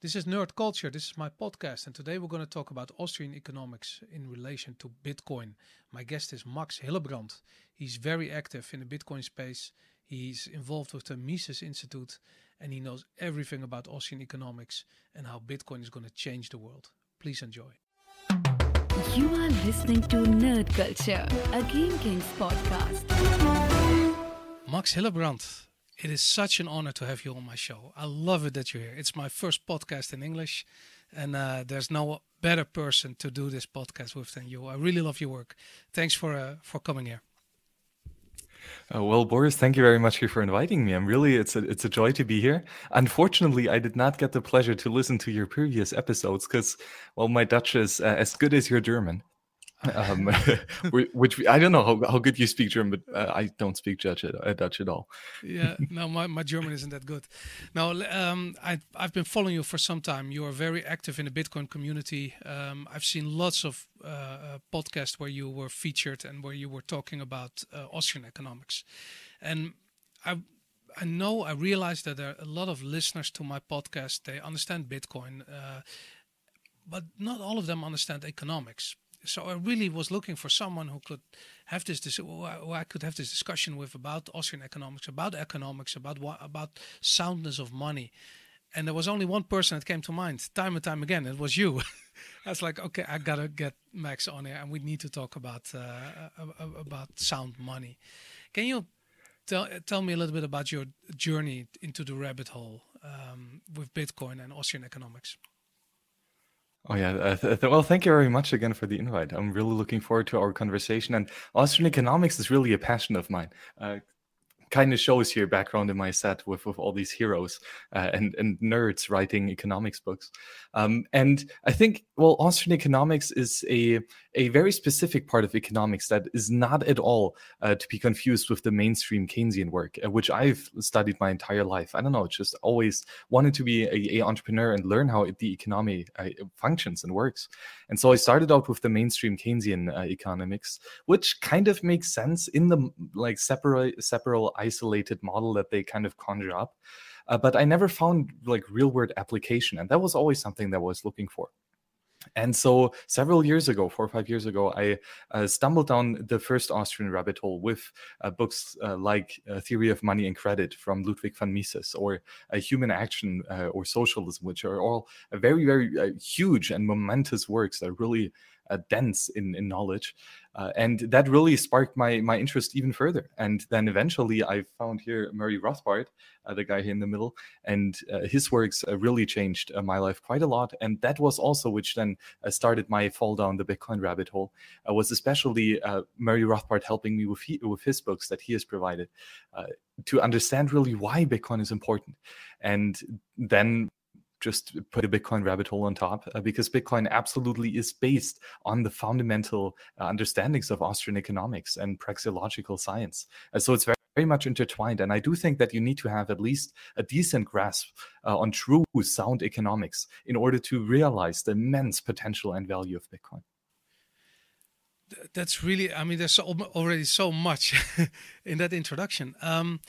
This is Nerd Culture. This is my podcast, and today we're going to talk about Austrian economics in relation to Bitcoin. My guest is Max Hillebrand. He's very active in the Bitcoin space. He's involved with the Mises Institute, and he knows everything about Austrian economics and how Bitcoin is going to change the world. Please enjoy. You are listening to Nerd Culture, a Game Kings podcast. Max Hillebrand, it is such an honor to have you on my show. I love it that you're here. It's my first podcast in English, and uh, there's no better person to do this podcast with than you. I really love your work. Thanks for uh, for coming here. Uh, well, Boris, thank you very much for inviting me. I'm really it's a it's a joy to be here. Unfortunately, I did not get the pleasure to listen to your previous episodes because, well, my Dutch is uh, as good as your German um, which I don't know how, how good you speak German, but uh, I don't speak Dutch at, uh, Dutch at all. yeah, no, my, my German isn't that good. Now, um, I, I've been following you for some time. You are very active in the Bitcoin community. Um, I've seen lots of uh, uh, podcasts where you were featured and where you were talking about uh, Austrian economics. And I, I know, I realize that there are a lot of listeners to my podcast. They understand Bitcoin, uh, but not all of them understand economics so I really was looking for someone who could have this, this who I could have this discussion with about Austrian economics, about economics, about about soundness of money. And there was only one person that came to mind time and time again. It was you. I was like, okay, I gotta get Max on here, and we need to talk about uh, about sound money. Can you tell tell me a little bit about your journey into the rabbit hole um, with Bitcoin and Austrian economics? Oh yeah. Uh, th- well, thank you very much again for the invite. I'm really looking forward to our conversation. And Austrian economics is really a passion of mine. Uh, kind of shows your background in my set with, with all these heroes uh, and, and nerds writing economics books. Um, and I think, well, Austrian economics is a, a very specific part of economics that is not at all uh, to be confused with the mainstream Keynesian work, uh, which I've studied my entire life. I don't know, just always wanted to be a, a entrepreneur and learn how the economy uh, functions and works. And so I started out with the mainstream Keynesian uh, economics, which kind of makes sense in the like separate, separate isolated model that they kind of conjure up. Uh, but I never found like real world application. And that was always something that I was looking for. And so several years ago, four or five years ago, I uh, stumbled down the first Austrian rabbit hole with uh, books uh, like uh, Theory of Money and Credit from Ludwig von Mises or Human Action uh, or Socialism, which are all very, very uh, huge and momentous works that really uh, dense in, in knowledge. Uh, and that really sparked my my interest even further. And then eventually I found here Murray Rothbard, uh, the guy here in the middle, and uh, his works uh, really changed uh, my life quite a lot. And that was also which then started my fall down the Bitcoin rabbit hole. was especially Murray Rothbard helping me with he, with his books that he has provided to understand really why Bitcoin is important. And then just put a Bitcoin rabbit hole on top uh, because Bitcoin absolutely is based on the fundamental uh, understandings of Austrian economics and praxeological science. Uh, so it's very, very much intertwined. And I do think that you need to have at least a decent grasp uh, on true sound economics in order to realize the immense potential and value of Bitcoin. That's really, I mean, there's already so much in that introduction. Um,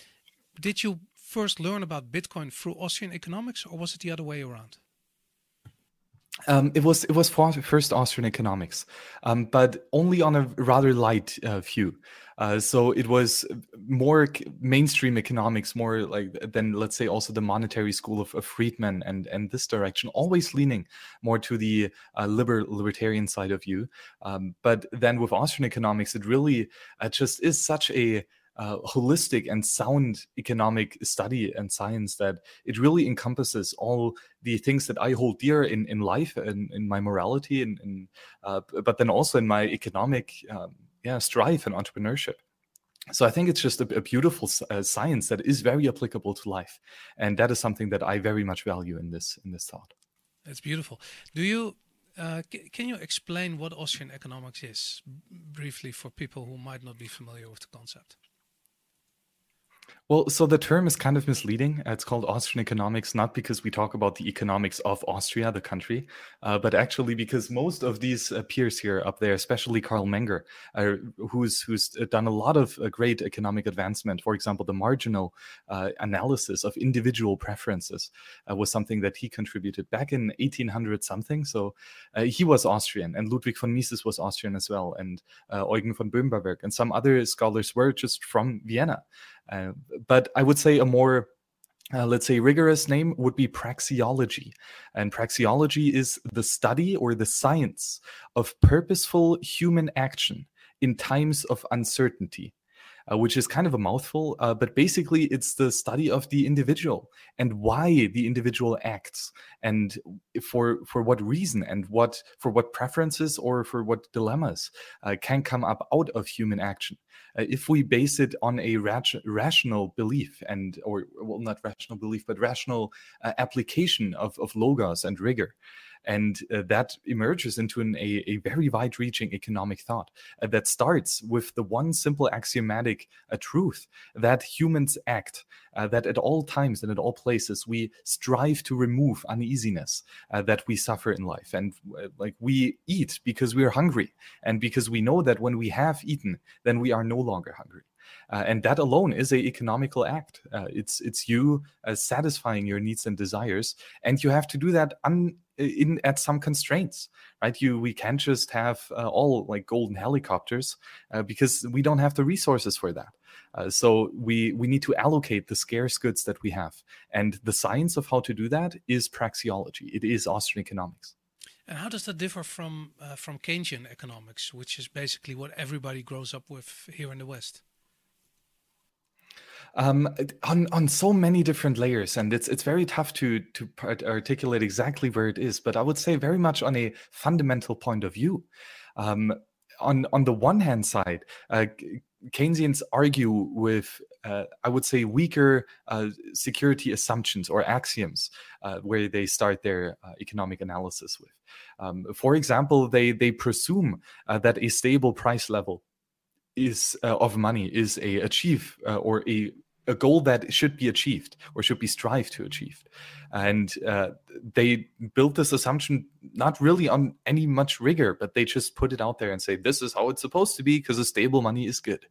did you first learn about Bitcoin through Austrian economics, or was it the other way around? Um, it was it was first Austrian economics, um, but only on a rather light uh, view. Uh, so it was more mainstream economics, more like than let's say also the monetary school of, of Friedman and and this direction, always leaning more to the uh, liber, libertarian side of you. Um, but then with Austrian economics, it really uh, just is such a uh, holistic and sound economic study and science that it really encompasses all the things that I hold dear in, in life and in my morality and, and uh, but then also in my economic um, yeah strife and entrepreneurship. So I think it's just a, a beautiful uh, science that is very applicable to life, and that is something that I very much value in this in this thought. That's beautiful. Do you uh, can you explain what Austrian economics is briefly for people who might not be familiar with the concept? Well, so the term is kind of misleading. It's called Austrian economics, not because we talk about the economics of Austria, the country, uh, but actually because most of these uh, peers here up there, especially Carl Menger, uh, who's who's done a lot of uh, great economic advancement. For example, the marginal uh, analysis of individual preferences uh, was something that he contributed back in 1800 something. So he was Austrian, and Ludwig von Mises was Austrian as well, and Eugen von Böhm-Bawerk, and some other scholars were just from Vienna. Uh, but I would say a more uh, let's say rigorous name would be praxeology. And praxeology is the study or the science of purposeful human action in times of uncertainty uh, which is kind of a mouthful, uh, but basically it's the study of the individual and why the individual acts and for for what reason and what for what preferences or for what dilemmas uh, can come up out of human action. Uh, if we base it on a rational belief and or well not rational belief but rational uh, application of, of logos and rigor and uh, that emerges into an, a, a very wide reaching economic thought uh, that starts with the one simple axiomatic uh, truth that humans act, uh, that at all times and at all places we strive to remove uneasiness uh, that we suffer in life. And uh, like we eat because we're hungry, and because we know that when we have eaten, then we are no longer hungry. Uh, and that alone is a economical act. Uh, it's it's you uh, satisfying your needs and desires, and you have to do that un, in at some constraints, right? You we can't just have uh, all like golden helicopters uh, because we don't have the resources for that. Uh, so we we need to allocate the scarce goods that we have, and the science of how to do that is praxeology. It is Austrian economics. And how does that differ from from Keynesian economics, which is basically what everybody grows up with here in the West? Um, on on so many different layers, and it's it's very tough to to articulate exactly where it is. But I would say very much on a fundamental point of view. Um, on on the one hand side, uh, Keynesians argue with, uh, I would say, weaker uh, security assumptions or axioms uh, where they start their uh, economic analysis with. Um, for example, they they presume uh, that a stable price level is uh, of money is a achieve uh, or a a goal that should be achieved or should be strived to achieve. And uh, they built this assumption not really on any much rigor but they just put it out there and say this is how it's supposed to be because a stable money is good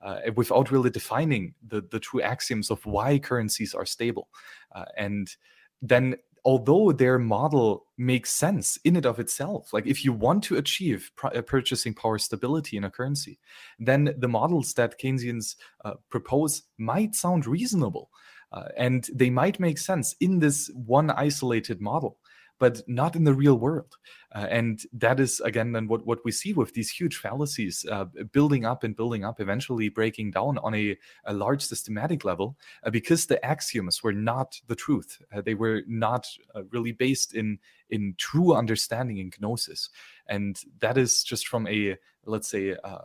uh, without really defining the, the true axioms of why currencies are stable. Uh, and then although their model makes sense in and of itself like if you want to achieve pr- uh, purchasing power stability in a currency then the models that keynesians uh, propose might sound reasonable uh, and they might make sense in this one isolated model but not in the real world. Uh, and that is again then what, what we see with these huge fallacies uh, building up and building up, eventually breaking down on a, a large systematic level, uh, because the axioms were not the truth. Uh, they were not uh, really based in in true understanding and gnosis, and that is just from a let's say uh,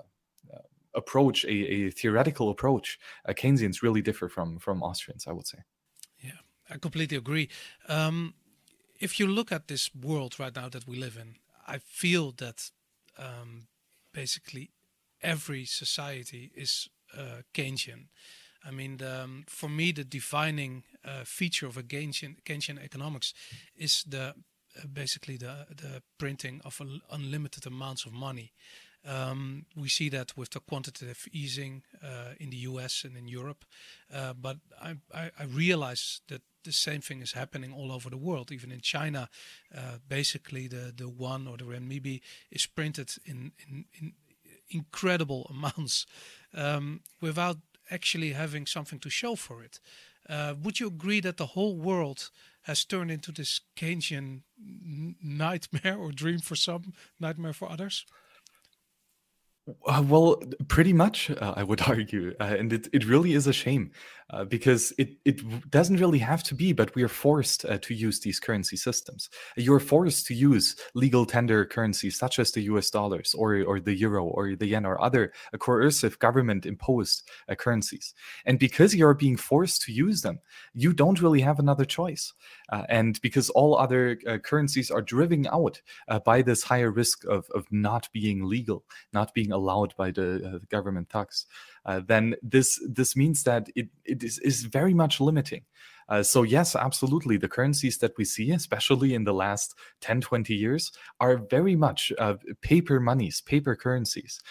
approach, a, a, theoretical approach. Keynesians really differ from from Austrians, I would say. Yeah, I completely agree. Um, if you look at this world right now that we live in, I feel that um, basically every society is uh, Keynesian. I mean, the, um, for me, the defining uh, feature of a Keynesian, Keynesian economics is the uh, basically the the printing of unlimited amounts of money. Um, we see that with the quantitative easing uh, in the US and in Europe, uh, but I, I, I, realize that the same thing is happening all over the world. Even in China, uh, basically the the one or the renminbi is printed in in, in incredible amounts um, without actually having something to show for it. Uh, would you agree that the whole world has turned into this Keynesian nightmare or dream for some, nightmare for others? Uh, well, pretty much, uh, I would argue, uh, and it, it really is a shame uh, because it it doesn't really have to be, but we are forced uh, to use these currency systems. You are forced to use legal tender currencies such as the U.S. dollars or or the euro or the yen or other uh, coercive government imposed currencies, and because you are being forced to use them, you don't really have another choice. uh, and because all other uh, currencies are driven out uh, by this higher risk of, of not being legal, not being allowed by the, uh, government thugs, uh, then this this means that it, it is, is very much limiting. Uh, so yes, absolutely, the currencies that we see, especially in the last 10, 20 years, are very much paper monies, paper currencies,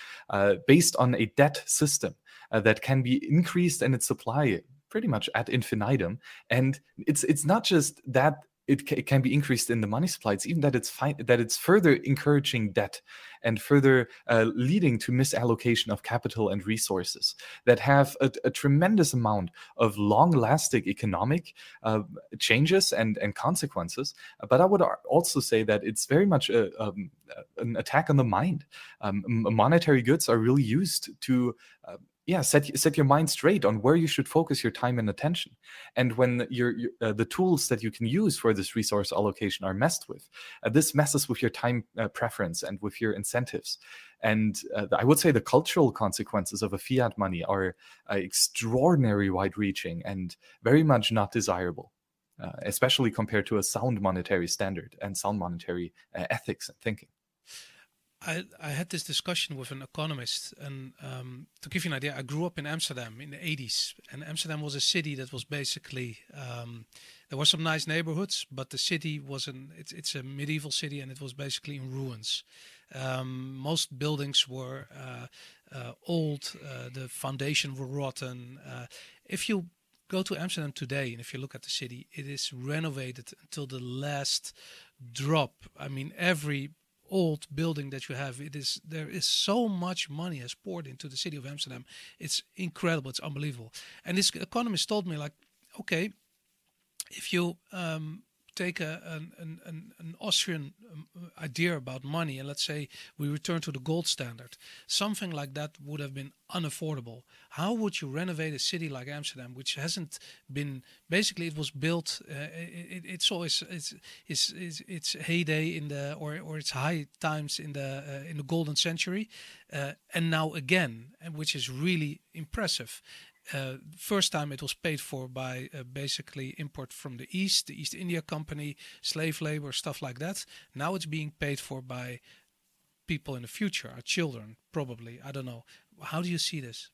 based on a debt system that can be increased in its supply pretty much ad infinitum. And it's it's not just that it, it, can be increased in the money supply. It's even that it's fi- that it's further encouraging debt and further uh, leading to misallocation of capital and resources that have a, a tremendous amount of long-lasting economic uh, changes and and consequences. But I would also say that it's very much a, um, an attack on the mind. Um, monetary goods are really used to uh, yeah set set your mind straight on where you should focus your time and attention. And when your, your uh, the tools that you can use for this resource allocation are messed with uh, this messes with your time uh, preference and with your incentives. And uh, i would say the cultural consequences of a fiat money are uh, extraordinarily wide reaching and very much not desirable uh, especially compared to a sound monetary standard and sound monetary ethics and thinking I, I had this discussion with an economist, and um, to give you an idea, I grew up in Amsterdam in the 80s, and Amsterdam was a city that was basically um, there were some nice neighborhoods, but the city was an it's it's a medieval city, and it was basically in ruins. Um, most buildings were uh, uh, old, uh, the foundation were rotten. Uh, if you go to Amsterdam today, and if you look at the city, it is renovated until the last drop. I mean, every old building that you have. It is there is so much money has poured into the city of Amsterdam. It's incredible. It's unbelievable. And this economist told me like, okay, if you um, take a, an, an, an Austrian um, idea about money and let's say we return to the gold standard, something like that would have been unaffordable. How would you renovate a city like Amsterdam, which hasn't been basically it was built? Uh, it, it's always it's, it's it's it's heyday in the or or its high times in the uh, in the golden century, uh, and now again, which is really impressive uh, first time it was paid for by uh, basically import from the east, the East India Company, slave labor, stuff like that. Now it's being paid for by people in the future, our children, probably. I don't know. How do you see this?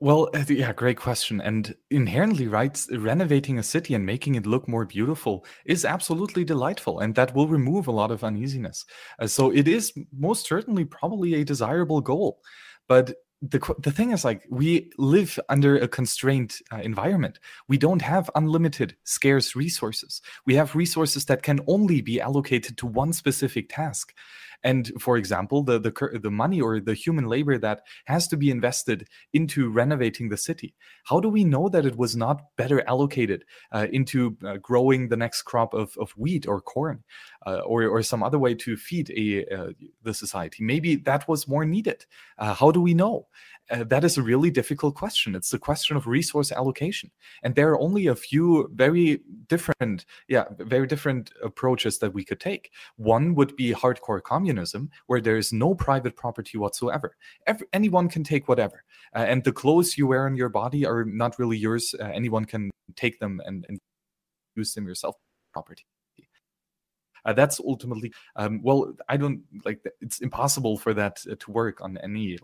Well, uh, yeah, great question. And inherently, right, renovating a city and making it look more beautiful is absolutely delightful, and that will remove a lot of uneasiness. Uh, so it is most certainly probably a desirable goal. But the the thing is like we live under a constrained uh, environment. We don't have unlimited scarce resources. We have resources that can only be allocated to one specific task and for example, the, the, the money or the human labor that has to be invested into renovating the city, how do we know that it was not better allocated uh, into uh, growing the next crop of, of wheat or corn uh, or, or some other way to feed a, uh, the society? Maybe that was more needed. Uh, how do we know? Uh, that is a really difficult question. It's the question of resource allocation, and there are only a few very different, yeah, very different approaches that we could take. One would be hardcore communism, where there is no private property whatsoever. Every, anyone can take whatever, uh, and the clothes you wear on your body are not really yours. Uh, anyone can take them and, and use them yourself. Property. Uh, that's ultimately um, well i don't like it's impossible for that uh, to work on any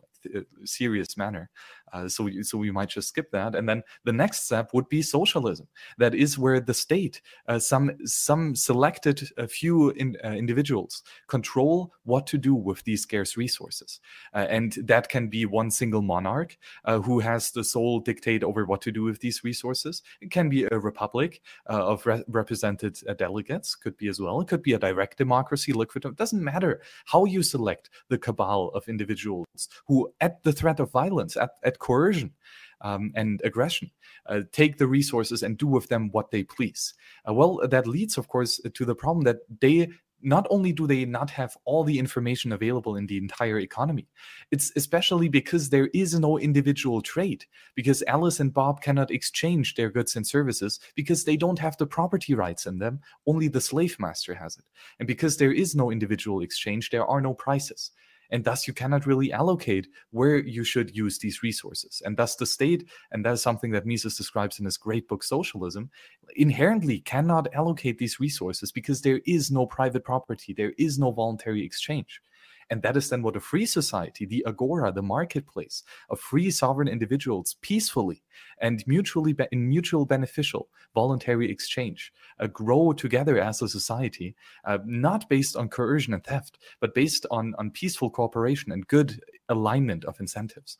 serious manner. Uh, so, so we might just skip that. And then the next step would be socialism. That is where the state, uh, some some selected a few in, uh, individuals, control what to do with these scarce resources, uh, and that can be one single monarch uh, who has the sole dictate over what to do with these resources. It can be a republic of re- represented delegates. Could be as well. It could be a direct democracy, liquid. It doesn't matter how you select the cabal of individuals who at the threat of violence, at, at coercion, um, and aggression, uh, take the resources and do with them what they please. Uh, well, that leads, of course, to the problem that they not only do they not have all the information available in the entire economy, it's especially because there is no individual trade, because Alice and Bob cannot exchange their goods and services because they don't have the property rights in them, only the slave master has it. And because there is no individual exchange, there are no prices. And thus you cannot really allocate where you should use these resources. And thus the state and that is something that mises describes in his great book socialism inherently cannot allocate these resources because there is no private property there is no voluntary exchange and that is then what a free society, the agora, the marketplace of free sovereign individuals peacefully and mutually be- in mutual beneficial voluntary exchange uh, grow together as a society, uh, not based on coercion and theft, but based on, on peaceful cooperation and good alignment of incentives.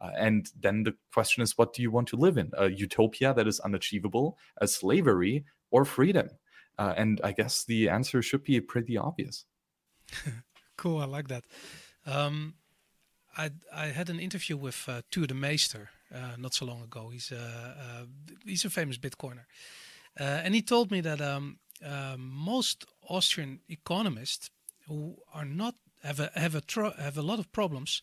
Uh, and then the question is, what do you want to live in? A utopia that is unachievable, a slavery, or freedom? Uh, and I guess the answer should be pretty obvious. cool. I like that. Um, I I had an interview with uh, Tuur Demeester uh, not so long ago. He's a uh, uh, he's a famous Bitcoiner, uh, and he told me that um, most Austrian economists who are not have a have a have a lot of problems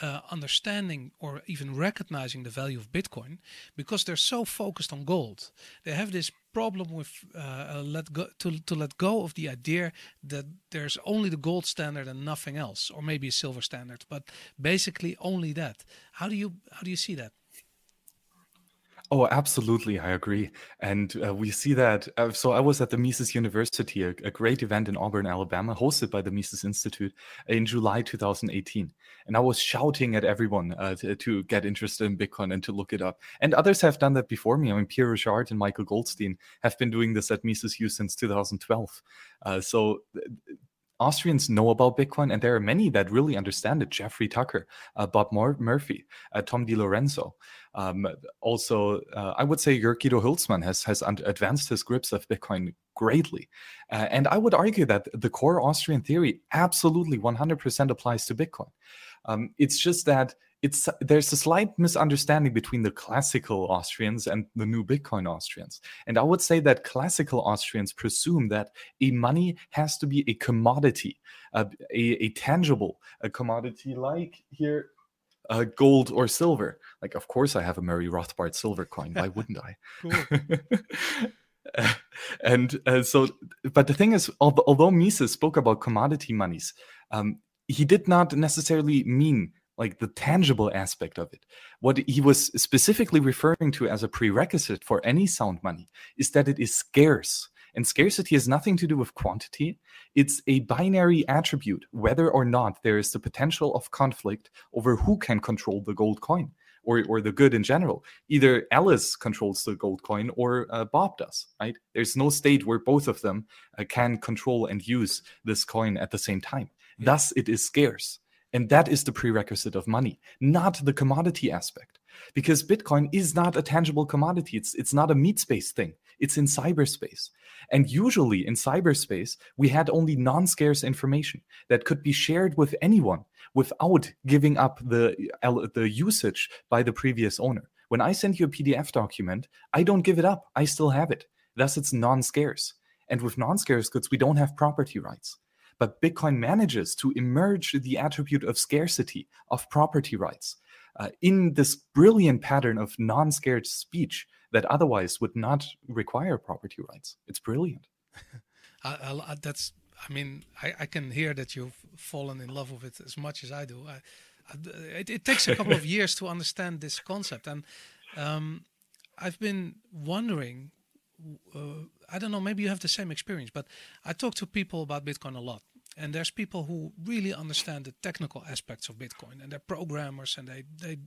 uh, understanding or even recognizing the value of Bitcoin because they're so focused on gold. They have this problem with uh, let go to, to let go of the idea that there's only the gold standard and nothing else, or maybe a silver standard, but basically only that. How do you how do you see that? Oh, absolutely. I agree. And uh, we see that. Uh, so I was at the Mises University, a, a, great event in Auburn, Alabama, hosted by the Mises Institute in July 2018. And I was shouting at everyone uh, to, to, get interested in Bitcoin and to look it up. And others have done that before me. I mean, Pierre Rochard and Michael Goldstein have been doing this at Mises U since 2012. Uh, so Austrians know about Bitcoin, and there are many that really understand it. Jeffrey Tucker, uh, Bob Mur- Murphy, uh, Tom DiLorenzo. Um, also, uh, I would say Guido Hülsmann has has advanced his grips of Bitcoin greatly, uh, and I would argue that the core Austrian theory absolutely 100% applies to Bitcoin. Um, it's just that it's there's a slight misunderstanding between the classical Austrians and the new Bitcoin Austrians. And I would say that classical Austrians presume that a money has to be a commodity, a, a tangible a commodity like here uh, gold or silver. Like, of course, I have a Murray Rothbard silver coin. Why wouldn't I? and uh, so, but the thing is, although Mises spoke about commodity monies, um, he did not necessarily mean like the tangible aspect of it. What he was specifically referring to as a prerequisite for any sound money is that it is scarce. And scarcity has nothing to do with quantity. It's a binary attribute, whether or not there is the potential of conflict over who can control the gold coin or, or the good in general. Either Alice controls the gold coin or uh, Bob does, right? There's no state where both of them uh, can control and use this coin at the same time. Thus, it is scarce. And that is the prerequisite of money, not the commodity aspect. Because Bitcoin is not a tangible commodity. It's, it's not a meat space thing. It's in cyberspace. And usually in cyberspace, we had only non scarce information that could be shared with anyone without giving up the, the usage by the previous owner. When I send you a PDF document, I don't give it up. I still have it. Thus, it's non scarce. And with non scarce goods, we don't have property rights. But Bitcoin manages to emerge the attribute of scarcity, of property rights, uh, in this brilliant pattern of non scared speech that otherwise would not require property rights. It's brilliant. I, I, that's, I mean, I, I, can hear that you've fallen in love with it as much as I do. It, it, takes a couple of years to understand this concept. And um, I've been wondering uh, I don't know, maybe you have the same experience, but I talk to people about Bitcoin a lot and there's people who really understand the technical aspects of bitcoin and they're programmers and they they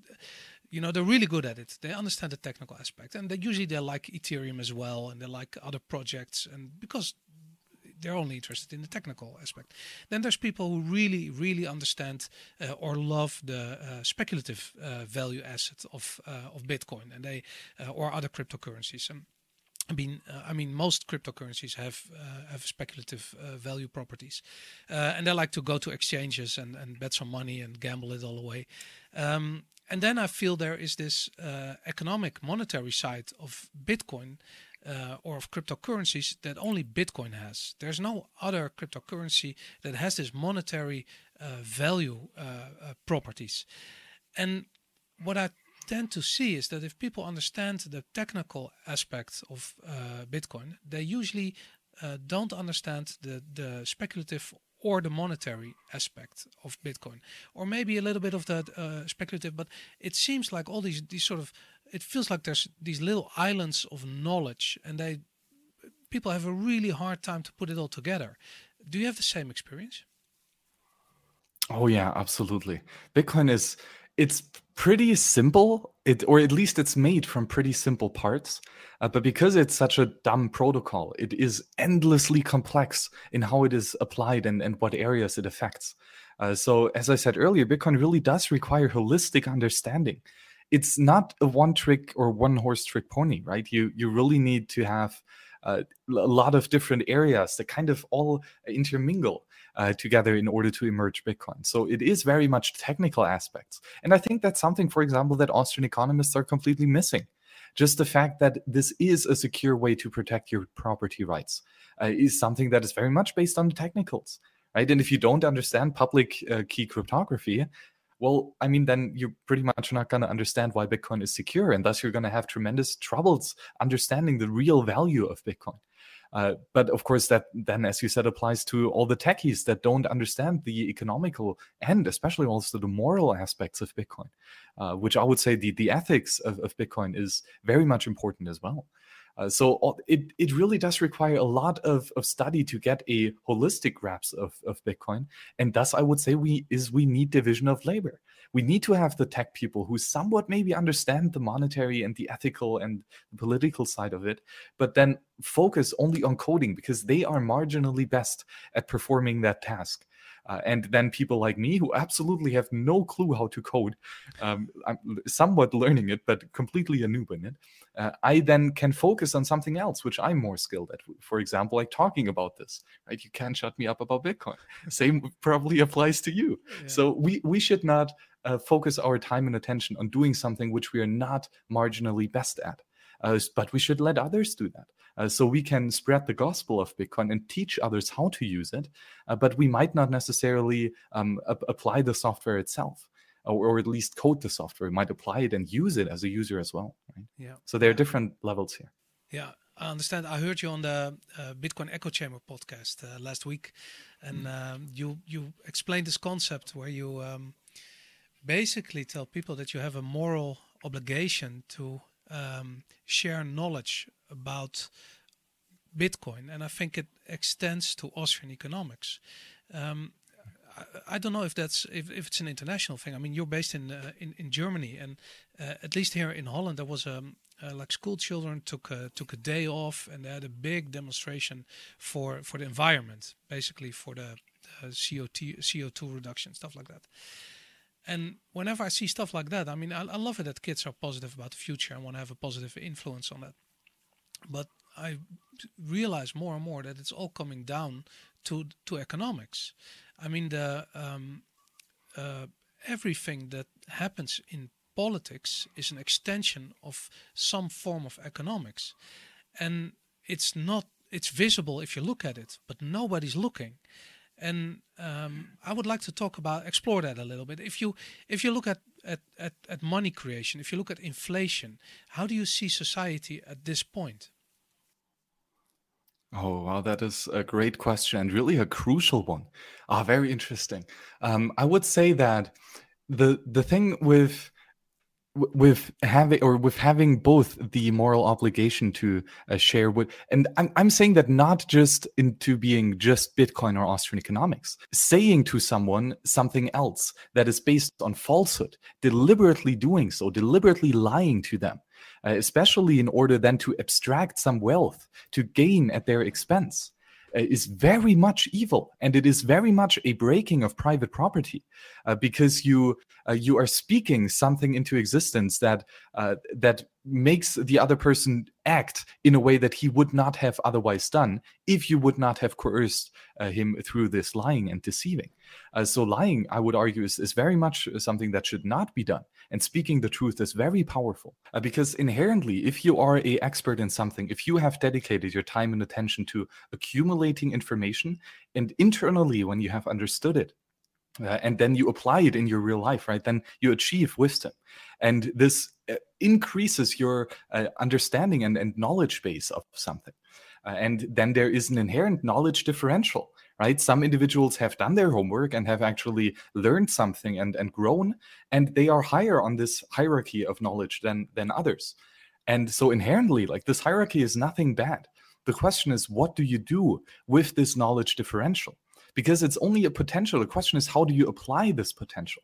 you know they're really good at it. They understand the technical aspect and they usually they like ethereum as well and they like other projects and because they're only interested in the technical aspect. Then there's people who really really understand uh, or love the uh, speculative uh, value asset of uh, of bitcoin and they uh, or other cryptocurrencies. And I mean, uh, I mean, most cryptocurrencies have uh, have speculative uh, value properties, uh, and they like to go to exchanges and, and bet some money and gamble it all away. Um, and then I feel there is this uh, economic, monetary side of Bitcoin uh, or of cryptocurrencies that only Bitcoin has. There's no other cryptocurrency that has this monetary value properties. And what I tend to see is that if people understand the technical aspects of uh, Bitcoin, they usually uh, don't understand the, the speculative or the monetary aspect of Bitcoin, or maybe a little bit of that uh, speculative. But it seems like all these these sort of it feels like there's these little islands of knowledge, and they people have a really hard time to put it all together. Do you have the same experience? Oh yeah, absolutely. Bitcoin is it's pretty simple. It or at least it's made from pretty simple parts. Uh, but because it's such a dumb protocol it is endlessly complex in how it is applied and, and what areas it affects. Uh, so as i said earlier bitcoin really does require holistic understanding. It's not a one trick or one horse trick pony right? You you really need to have uh, a lot of different areas that kind of all intermingle uh, together in order to emerge Bitcoin. So it is very much technical aspects. And I think that's something, for example, that Austrian economists are completely missing. Just the fact that this is a secure way to protect your property rights uh, is something that is very much based on the technicals, right? And if you don't understand public uh, key cryptography, well, I mean, then you're pretty much not going to understand why Bitcoin is secure. And thus, you're going to have tremendous troubles understanding the real value of Bitcoin. Uh, but of course, that then, as you said, applies to all the techies that don't understand the economical and especially also the moral aspects of Bitcoin, uh, which I would say the, the ethics of, of Bitcoin is very much important as well. Uh, so it, it really does require a lot of, of study to get a holistic grasp of, of Bitcoin. And thus I would say we is we need division of labor. We need to have the tech people who somewhat maybe understand the monetary and the ethical and the political side of it, but then focus only on coding because they are marginally best at performing that task. Uh, and then people like me who absolutely have no clue how to code, um, I'm somewhat learning it, but completely a noob in it. Uh, I then can focus on something else, which I'm more skilled at. For example, like talking about this, right? You can't shut me up about Bitcoin. Same probably applies to you. Yeah. So we we should not uh, focus our time and attention on doing something which we are not marginally best at. Uh, but we should let others do that. Uh, so we can spread the gospel of Bitcoin and teach others how to use it, uh, but we might not necessarily um, ap- apply the software itself. Or, or, at least code the software, we might apply it and use it as a user as well. Right? Yeah. So there are different levels here. Yeah, I understand. I heard you on the uh, Bitcoin Echo Chamber podcast uh, last week, and mm. um, you you explained this concept where you um, basically tell people that you have a moral obligation to um, share knowledge about Bitcoin, and I think it extends to Austrian economics. Um, I, I, don't know if that's if, if it's an international thing. I mean, you're based in uh, in, in Germany, and uh, at least here in Holland, there was a um, uh, like school children took a, took a day off, and they had a big demonstration for for the environment, basically for the, the CO CO2 reduction, stuff like that. And whenever I see stuff like that, I mean, I, I love it that kids are positive about the future and want to have a positive influence on that. But I realize more and more that it's all coming down to to economics. I mean, the um, uh, everything that happens in politics is an extension of some form of economics, and it's not. It's visible if you look at it, but nobody's looking and um, I would like to talk about explore that a little bit. If you if you look at, at at at money creation, if you look at inflation, how do you see society at this point? Oh wow, that is a great question and really a crucial one. Ah, very interesting. Um, I would say that the the thing with with having or with having both the moral obligation to uh, share with and I'm, I'm saying that not just into being just bitcoin or austrian economics saying to someone something else that is based on falsehood deliberately doing so deliberately lying to them uh, especially in order then to abstract some wealth to gain at their expense uh, is very much evil and it is very much a breaking of private property uh, because you uh, you are speaking something into existence that uh, that makes the other person act in a way that he would not have otherwise done if you would not have coerced uh, him through this lying and deceiving. Uh, so, lying, I would argue, is, is very much something that should not be done. And speaking the truth is very powerful. Uh, because inherently, if you are a expert in something, if you have dedicated your time and attention to accumulating information, and internally, when you have understood it, uh, and then you apply it in your real life right then you achieve wisdom. And this uh, increases your uh, understanding and, and knowledge base of something. Uh, and then there is an inherent knowledge differential right? Some individuals have done their homework and have actually learned something and, and grown, and they are higher on this hierarchy of knowledge than than others. And so inherently, like this hierarchy is nothing bad. The question is, what do you do with this knowledge differential? Because it's only a potential. The question is, how do you apply this potential?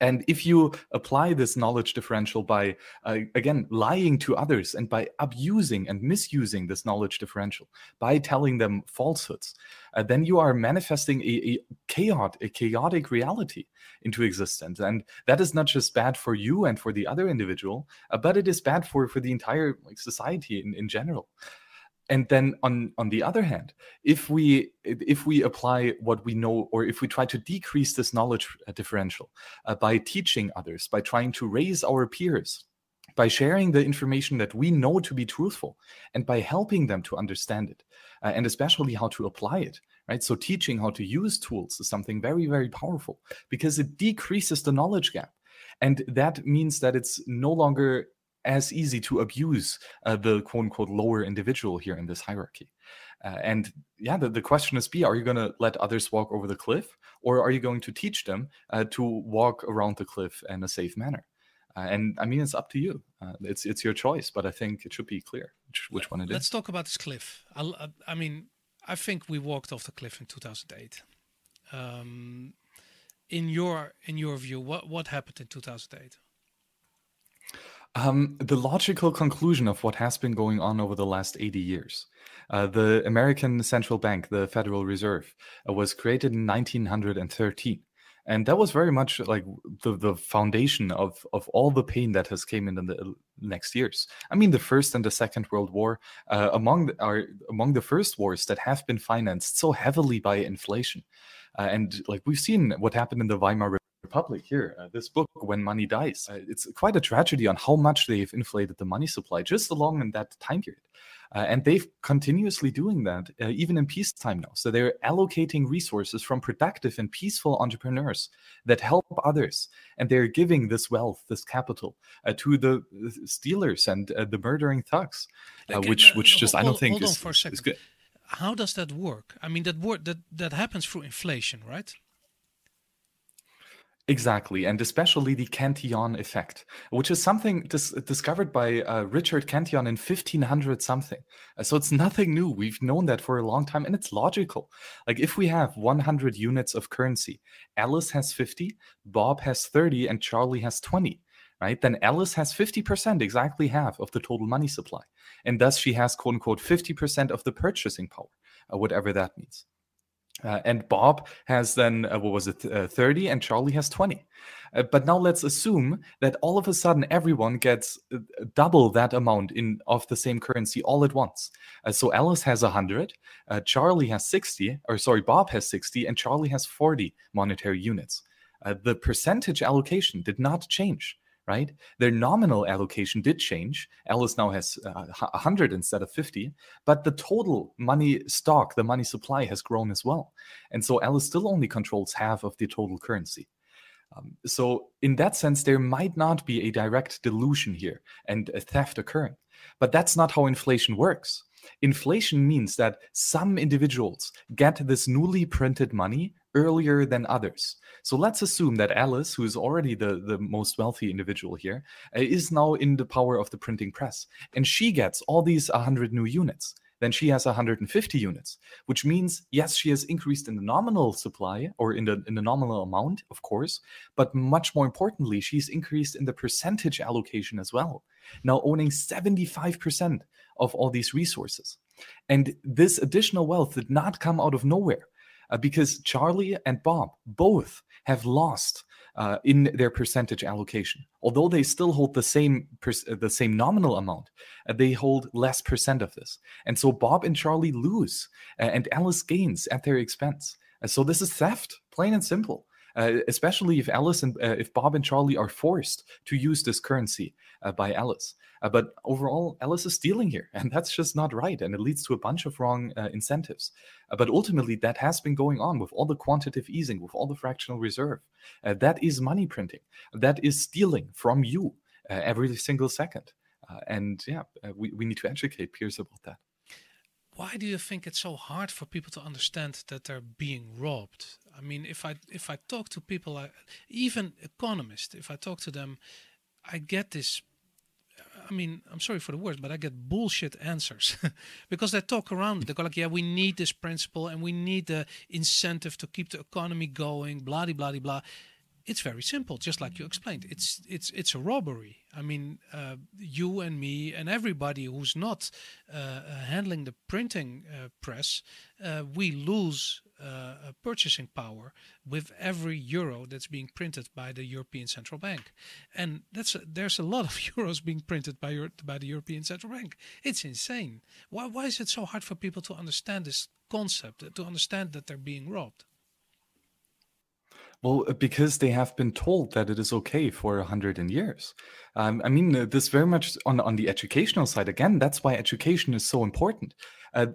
And if you apply this knowledge differential by, uh, again, lying to others and by abusing and misusing this knowledge differential, by telling them falsehoods, uh, then you are manifesting a, a, chaotic, a chaotic reality into existence. And that is not just bad for you and for the other individual, uh, but it is bad for, for the entire like, society in, in general and then on on the other hand if we if we apply what we know or if we try to decrease this knowledge uh, differential uh, by teaching others by trying to raise our peers by sharing the information that we know to be truthful and by helping them to understand it uh, and especially how to apply it right? So teaching how to use tools is something very very powerful because it decreases the knowledge gap. And that means that it's no longer as easy to abuse uh, the quote unquote lower individual here in this hierarchy. Uh, and yeah, the, the question is B, are you going to let others walk over the cliff or are you going to teach them uh, to walk around the cliff in a safe manner? Uh, and I mean, it's up to you. Uh, it's it's your choice, but I think it should be clear which, which one it Let's is. talk about this cliff. I'll, uh, I mean, I think we walked off the cliff in 2008. Um, in your in your view, what what happened in 2008? Um, the logical conclusion of what has been going on over the last 80 years. Uh, the American Central Bank, the Federal Reserve, uh, was created in 1913. And that was very much like the, the foundation of, of all the pain that has came in the next years. I mean, the First and the Second World War, uh, among the, are among the first wars that have been financed so heavily by inflation. Uh, and like we've seen what happened in the Weimar Republic here, uh, this book, When Money Dies. Uh, it's quite a tragedy on how much they've inflated the money supply just along in that time period. Uh, and they've continuously doing that uh, even in peacetime now. So they're allocating resources from productive and peaceful entrepreneurs that help others, and they're giving this wealth, this capital, uh, to the stealers and uh, the murdering thugs, which which just hold, I don't think is, is good. How does that work? I mean, that work that that happens through inflation, right? Exactly, and especially the Cantillon effect, which is something dis- discovered by uh, Richard Cantillon in 1500 something. Uh, so it's nothing new. We've known that for a long time, and it's logical. Like if we have 100 units of currency, Alice has 50, Bob has 30, and Charlie has 20. Right? Then Alice has 50%, exactly half of the total money supply. And thus she has, quote unquote, 50% of the purchasing power, uh, whatever that means. Uh, and Bob has then, uh, what was it, uh, 30, and Charlie has 20. Uh, but now let's assume that all of a sudden everyone gets uh, double that amount in of the same currency all at once. Uh, so Alice has 100, Charlie has 60, or sorry, Bob has 60, and Charlie has 40 monetary units. the percentage allocation did not change right? Their nominal allocation did change. Alice now has uh, 100 instead of 50, but the total money stock, the money supply has grown as well. And so Alice still only controls half of the total currency. Um, so, in that sense, there might not be a direct dilution here and a theft occurring. But that's not how inflation works. Inflation means that some individuals get this newly printed money earlier than others. So let's assume that Alice, who is already the, the most wealthy individual here, uh, now in the power of the printing press. And she gets all these 100 new units. Then she has 150 units, which means, yes, she has increased in the nominal supply or in the, in the nominal amount, of course, but much more importantly, she's increased in the percentage allocation as well, now owning 75% of all these resources. And this additional wealth did not come out of nowhere uh, because Charlie and Bob both have lost uh, in their percentage allocation. Although they still hold the same uh, the same nominal amount, uh, they hold less percent of this, and so Bob and Charlie lose, uh, and Alice gains at their expense. so this is theft, plain and simple. Uh, especially if Alice and uh, if Bob and Charlie are forced to use this currency uh, by Alice. Uh, but overall, Alice is stealing here, and that's just not right, and it leads to a bunch of wrong uh, incentives. but ultimately, that has been going on with all the quantitative easing, with all the fractional reserve. that is money printing. That is stealing from you every single second. and yeah, we, we need to educate peers about that. Why do you think it's so hard for people to understand that they're being robbed? I mean, if I if I talk to people, even economists, if I talk to them, I get this. I mean, I'm sorry for the words, but I get bullshit answers because they talk around. They go like, "Yeah, we need this principle and we need the incentive to keep the economy going." Blah blah blah blah it's very simple, just like you explained. It's it's it's a robbery. I mean, uh, you and me and everybody who's not uh, uh, handling the printing uh, press, uh, we lose uh, purchasing power with every euro that's being printed by the European Central Bank, and that's a, there's a lot of euros being printed by your, by the European Central Bank. It's insane. Why why is it so hard for people to understand this concept, to understand that they're being robbed? Well, uh, because they have been told that it is okay for a hundred years. Um, I mean, uh, this very much on on the educational side. Again, that's why education is so important. Uh,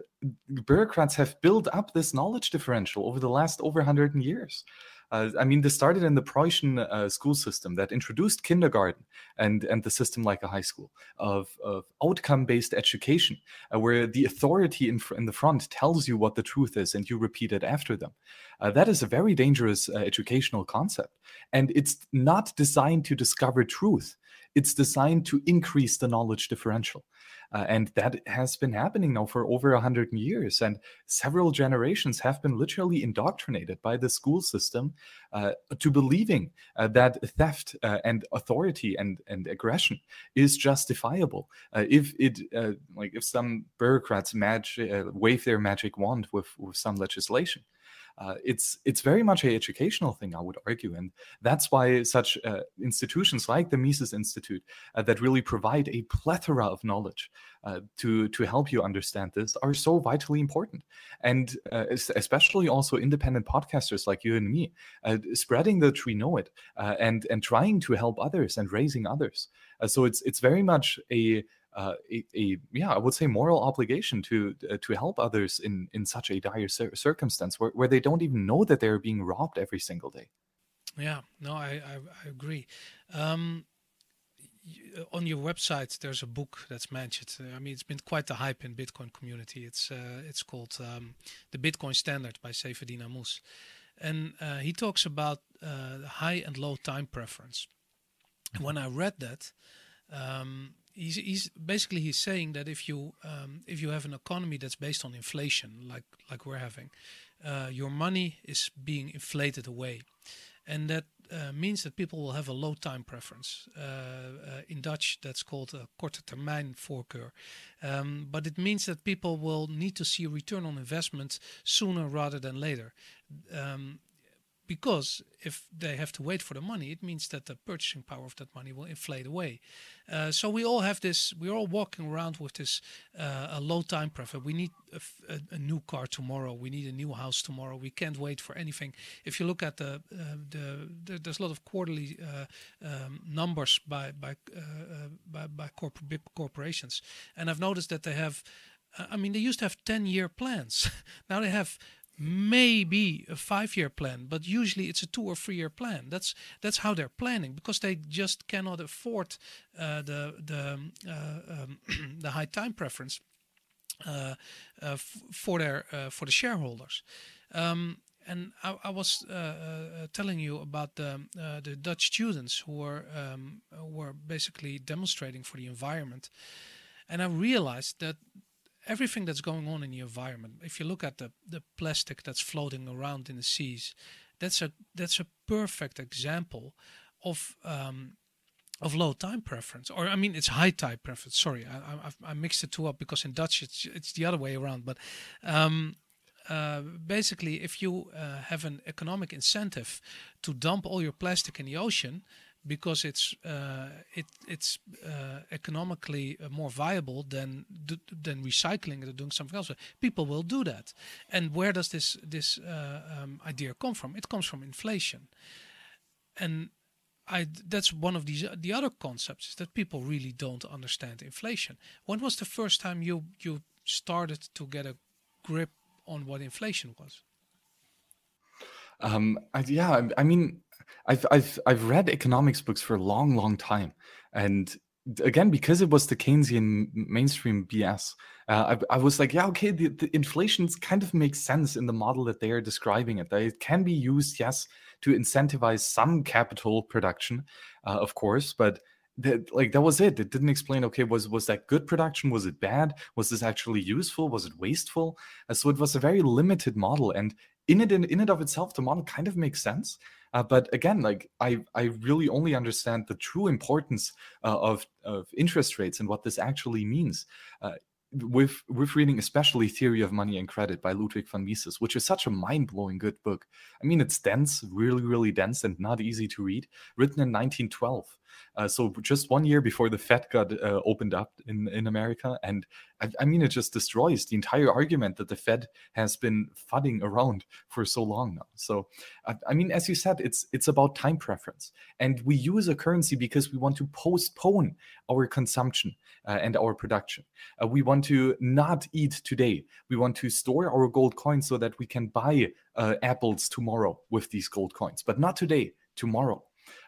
bureaucrats have built up this knowledge differential over the last over hundred years. Uh, I mean, this started in the Prussian uh, school system that introduced kindergarten and, and the system like a high school of, of outcome based education, uh, where the authority in, in the front tells you what the truth is and you repeat it after them. Uh, that is a very dangerous uh, educational concept. And it's not designed to discover truth, it's designed to increase the knowledge differential. Uh, and that has been happening now for over 100 years. And several generations have been literally indoctrinated by the school system uh, to believing uh, that theft uh, and authority and, and aggression is justifiable. Uh, if it, uh, like, if some bureaucrats wave their magic wand with, with some legislation uh, it's it's very much a educational thing, I would argue, and that's why such uh, institutions like the Mises Institute uh, that really provide a plethora of knowledge uh, to to help you understand this are so vitally important, and uh, especially also independent podcasters like you and me, spreading the tree know it and and trying to help others and raising others. so it's it's very much a uh, a, a, yeah, I would say moral obligation to uh, to help others in in such a dire cir- circumstance where, where they don't even know that they're being robbed every single day. Yeah, no, I I, I agree. Um, on your website, there's a book that's mentioned. I mean, it's been quite the hype in Bitcoin community. It's uh, it's called um, the Bitcoin Standard by Saifedean Ammous, and uh, he talks about uh, high and low time preference. And when I read that, um, he's, he's basically he's saying that if you um, if you have an economy that's based on inflation, like like we're having, uh, your money is being inflated away, and that uh, means that people will have a low time preference. Uh, uh in Dutch, that's called a korte termijn voorkeur. Um, but it means that people will need to see a return on investment sooner rather than later. Um, because if they have to wait for the money, it means that the purchasing power of that money will inflate away. Uh, so we all have this. We're all walking around with this uh, a low time preference. We need a, a, a, new car tomorrow. We need a new house tomorrow. We can't wait for anything. If you look at the uh, the, the, there's a lot of quarterly uh, um, numbers by by uh, uh, by, by corp- big corporations, and I've noticed that they have. I mean, they used to have ten year plans. now they have maybe a five year plan but usually it's a two or three year plan. That's that's how they're planning because they just cannot afford uh, the the uh, um, the high time preference uh, uh for their uh, for the shareholders. Um, and I, I was uh, telling you about the the Dutch students who were um, were basically demonstrating for the environment, and I realized that everything that's going on in the environment. If you look at the, the plastic that's floating around in the seas, that's a that's a perfect example of um, of low time preference, or I mean, it's high time preference. Sorry, I, I, I mixed the two up because in Dutch it's it's the other way around. But um, uh, basically, if you uh, have an economic incentive to dump all your plastic in the ocean, because it's uh, it it's uh, economically uh, more viable than than recycling or doing something else. People will do that. And where does this this uh, um, idea come from? It comes from inflation. And I that's one of these the other concepts is that people really don't understand inflation. When was the first time you you started to get a grip on what inflation was? Um, I, yeah, I mean, I've I've I've read economics books for a long, long time, and again because it was the Keynesian mainstream BS. Uh, I, I, was like, yeah, okay, the, the inflation kind of makes sense in the model that they are describing it. That it can be used, yes, to incentivize some capital production, uh, of course, but that like that was it. It didn't explain. Okay, was was that good production? Was it bad? Was this actually useful? Was it wasteful? Uh, so it was a very limited model, and in it in, in it of itself, the model kind of makes sense. Uh, but again, like I, I really only understand the true importance uh, of of interest rates and what this actually means. Uh, with with reading especially theory of money and credit by ludwig von mises which is such a mind-blowing good book i mean it's dense really really dense and not easy to read written in 1912 uh, so just one year before the Fed got uh, opened up in, in America, and I, I, mean it just destroys the entire argument that the Fed has been fudding around for so long now. So I, I mean, as you said, it's it's about time preference, and we use a currency because we want to postpone our consumption uh, and our production. Uh, we want to not eat today. We want to store our gold coins so that we can buy uh, apples tomorrow with these gold coins, but not today. Tomorrow.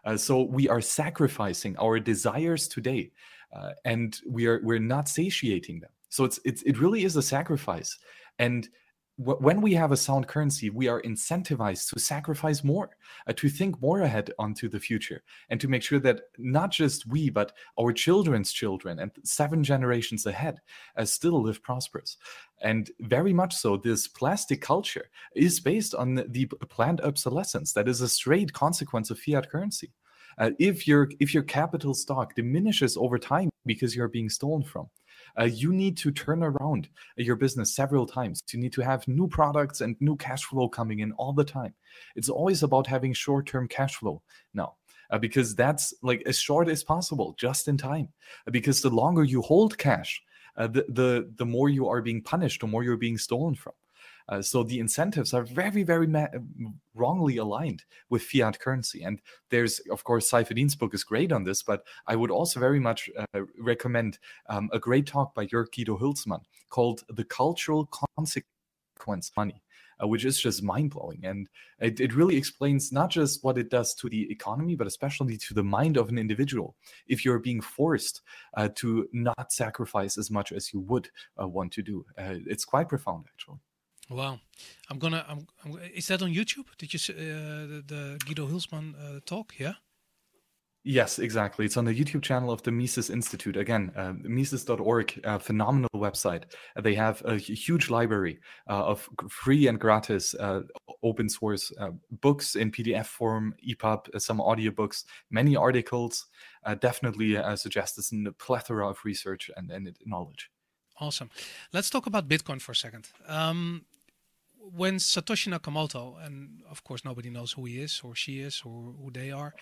Uh, so we are sacrificing our desires today, uh, and we are we're not satiating them. So it's it's it really is a sacrifice, and when we have a sound currency, we are incentivized to sacrifice more, uh, to think more ahead onto the future, and to make sure that not just we, but our children's children and seven generations ahead uh, still live prosperous. And very much so, this plastic culture is based on the planned obsolescence that is a straight consequence of fiat currency. Uh, if your if your capital stock diminishes over time because you're being stolen from, uh, you need to turn around your business several times. You need to have new products and new cash flow coming in all the time. It's always about having short term cash flow now. Uh, because that's like as short as possible, just in time. Because the longer you hold cash, uh, the, the the more you are being punished, the more you're being stolen from. Uh, so the incentives are very, very ma- wrongly aligned with fiat currency. And there's, of course, Saifedean's book is great on this, but I would also very much uh, recommend um, a great talk by Jörg Guido Hülsmann called The Cultural Consequence Money. Uh, which is just mind blowing. And it, it, really explains not just what it does to the economy, but especially to the mind of an individual. If you're being forced uh, to not sacrifice as much as you would uh, want to do, uh, it's quite profound, actually. Wow, I'm gonna. I'm, I'm, is that on YouTube? Did you see uh, the, the, Guido Hülsmann uh, talk? Yeah. Yes, exactly. It's on the YouTube channel of the Mises Institute. Again, uh, Mises.org, a phenomenal website. Uh, they have a huge library uh, of free and gratis uh, open source uh, books in PDF form, EPUB, uh, some audiobooks, many articles. definitely suggest this in a plethora of research and, and knowledge. Awesome. Let's talk about Bitcoin for a second. Um, when Satoshi Nakamoto, and of course nobody knows who he is or she is or who they are,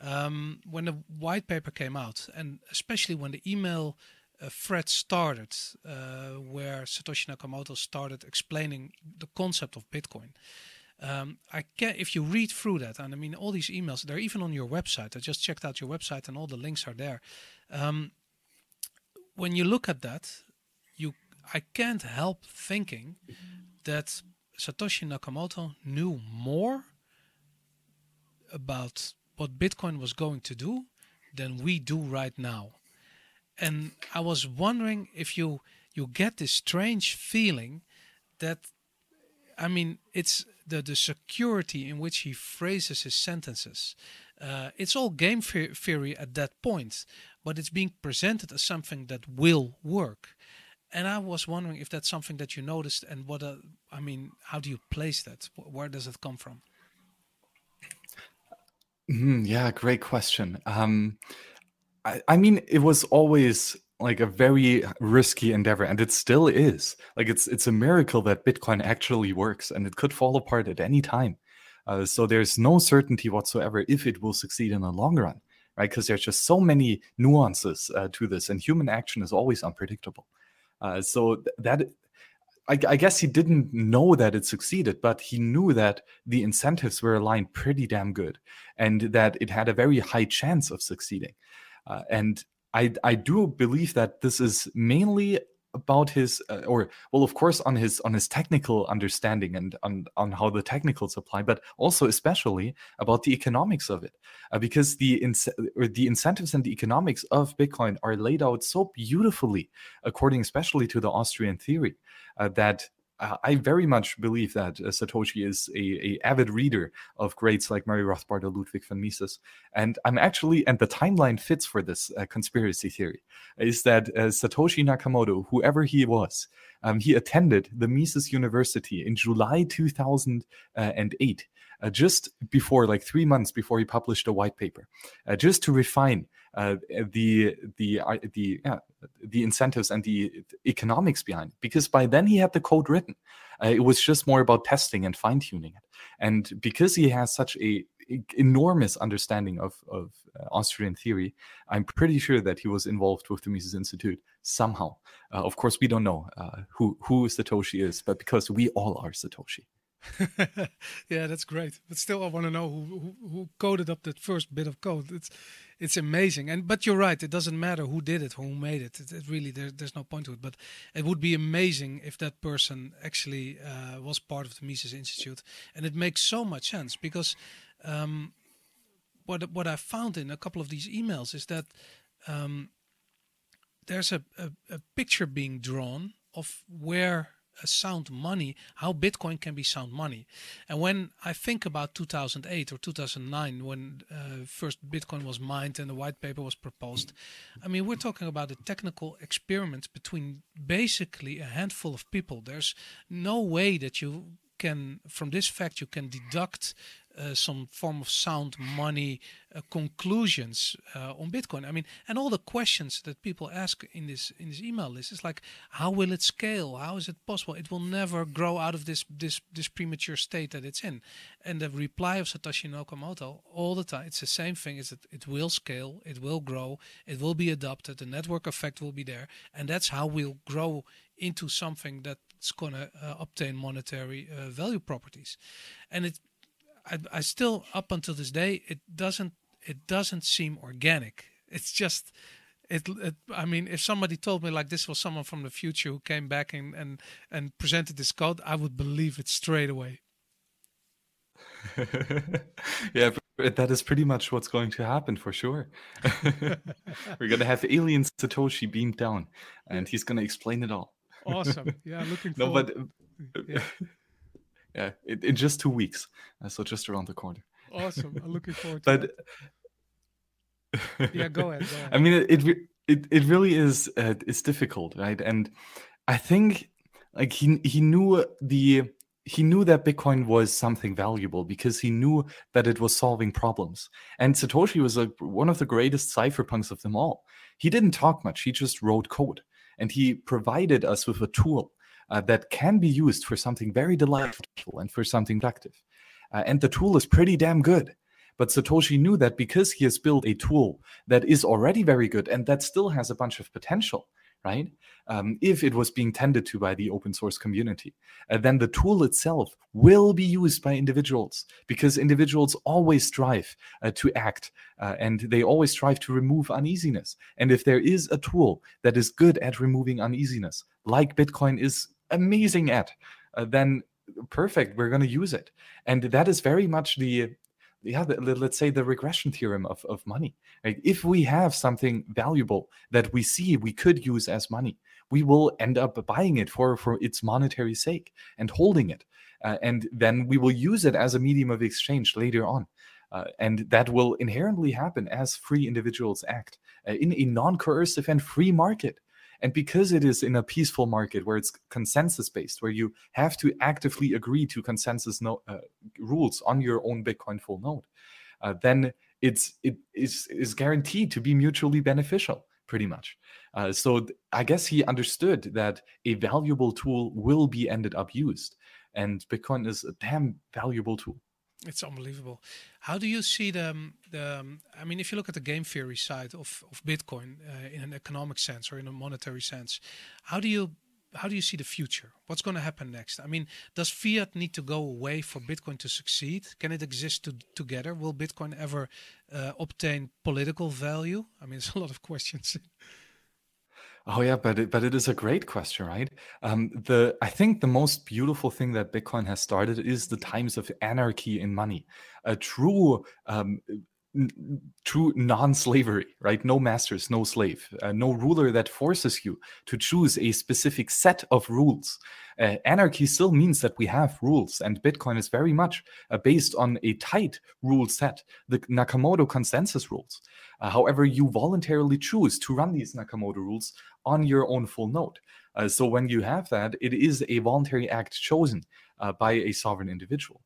um, when the white paper came out, and especially when the email uh, thread started, uh, where Satoshi Nakamoto started explaining the concept of Bitcoin. Um, I can if you read through that, and I mean all these emails, they're even on your website. I just checked out your website, and all the links are there. Um, when you look at that, you I can't help thinking that Satoshi Nakamoto knew more about what Bitcoin was going to do than we do right now. And I was wondering if you you get this strange feeling that I mean it's the the security in which he phrases his sentences. Uh, it's all game theory at that point, but it's being presented as something that will work and I was wondering if that's something that you noticed, and what uh, I mean, how do you place that? Where does it come from? Mm, yeah, great question. Um, I, I mean, it was always like a very risky endeavor, and it still is. Like it's it's a miracle that Bitcoin actually works, and it could fall apart at any time. Uh, so there's no certainty whatsoever if it will succeed in the long run, right? Because there's just so many nuances uh, to this, and human action is always unpredictable. Uh, so that I, I, guess he didn't know that it succeeded, but he knew that the incentives were aligned pretty damn good, and that it had a very high chance of succeeding. Uh, and I, I do believe that this is mainly about his uh, or well of course on his on his technical understanding and on on how the technicals apply but also especially about the economics of it. Uh, because the or the incentives and the economics of bitcoin are laid out so beautifully according especially to the austrian theory uh, that uh, I very much believe that uh, Satoshi is a, a, avid reader of greats like Murray Rothbard or Ludwig von Mises, and I'm actually and the timeline fits for this uh, conspiracy theory is that uh, Satoshi Nakamoto, whoever he was, um, he attended the Mises University in July 2008, uh, just before like three months before he published a white paper, just to refine uh, the the uh, the yeah, the incentives and the economics behind it. because by then he had the code written uh, it was just more about testing and fine tuning it and because he has such a, enormous understanding of of uh, Austrian theory I'm pretty sure that he was involved with the Mises Institute somehow uh, of course we don't know who who Satoshi is but because we all are Satoshi yeah, that's great. But still, I want to know who, who, who coded up that first bit of code. It's it's amazing. And but you're right. It doesn't matter who did it, who made it. It, it really there, there's no point to it. But it would be amazing if that person actually uh, was part of the Mises Institute. And it makes so much sense because um, what what I found in a couple of these emails is that um, there's a, a, a picture being drawn of where sound money, how Bitcoin can be sound money. And when I think about 2008 or 2009, when uh, first Bitcoin was mined and the white paper was proposed, I mean, we're talking about a technical experiment between basically a handful of people. There's no way that you can, from this fact, you can deduct uh, some form of sound money uh, conclusions uh, on Bitcoin. I mean, and all the questions that people ask in this in this email list is like, how will it scale? How is it possible? It will never grow out of this this this premature state that it's in. And the reply of Satoshi Nakamoto all the time, it's the same thing: is that it will scale, it will grow, it will be adopted, the network effect will be there, and that's how we'll grow into something that's going to uh, obtain monetary uh, value properties. And it I, I still up until this day it doesn't it doesn't seem organic. It's just it, it, I mean, if somebody told me like this was someone from the future who came back and and, and presented this code, I would believe it straight away. yeah, that is pretty much what's going to happen for sure. We're gonna have alien Satoshi beamed down, and he's gonna explain it all. Awesome. Yeah, looking forward. No, but uh, yeah yeah, in, in just two weeks. Uh, so just around the corner. Awesome. I'm looking forward to but, that. yeah, go ahead, go ahead. I mean, it it it, it really is uh, it's difficult, right? And I think like he he knew the he knew that Bitcoin was something valuable because he knew that it was solving problems. And Satoshi was a, one of the greatest cypherpunks of them all. He didn't talk much, he just wrote code. And he provided us with a tool uh, that can be used for something very delightful and for something productive. Uh, and the tool is pretty damn good. But Satoshi knew that because he has built a tool that is already very good and that still has a bunch of potential, right? Um, if it was being tended to by the open source community, uh, then the tool itself will be used by individuals because individuals always strive uh, to act uh, and they always strive to remove uneasiness. And if there is a tool that is good at removing uneasiness, like Bitcoin is amazing at, uh, then perfect, we're going to use it. And that is very much the yeah, the, let's say the regression theorem of, of money. If we have something valuable that we see we could use as money, we will end up buying it for, for its monetary sake and holding it. Uh, and then we will use it as a medium of exchange later on. Uh, and that will inherently happen as free individuals act uh, in a non coercive and free market. And because it is in a peaceful market where it's consensus based, where you have to actively agree to consensus no, uh, rules on your own Bitcoin full node, uh, then it's it is is guaranteed to be mutually beneficial, pretty much. Uh, so I guess he understood that a valuable tool will be ended up used, and Bitcoin is a damn valuable tool. It's unbelievable. How do you see the, um, the um, I mean, if you look at the game theory side of, of Bitcoin uh, in an economic sense or in a monetary sense, how do you how do you see the future? What's going to happen next? I mean, does fiat need to go away for Bitcoin to succeed? Can it exist to, together? Will Bitcoin ever uh, obtain political value? I mean, it's a lot of questions. Oh yeah, but it, but it is a great question, right? Um, the I think the most beautiful thing that Bitcoin has started is the times of anarchy in money, a true um, true non-slavery right? No masters no slave uh, no ruler that forces you to choose a specific set of rules. Uh, anarchy still means that we have rules and bitcoin is very much uh, based on a tight rule set the nakamoto consensus rules. Uh, however you voluntarily choose to run these nakamoto rules on your own full node. Uh, so when you have that it is a voluntary act chosen uh, by a sovereign individual.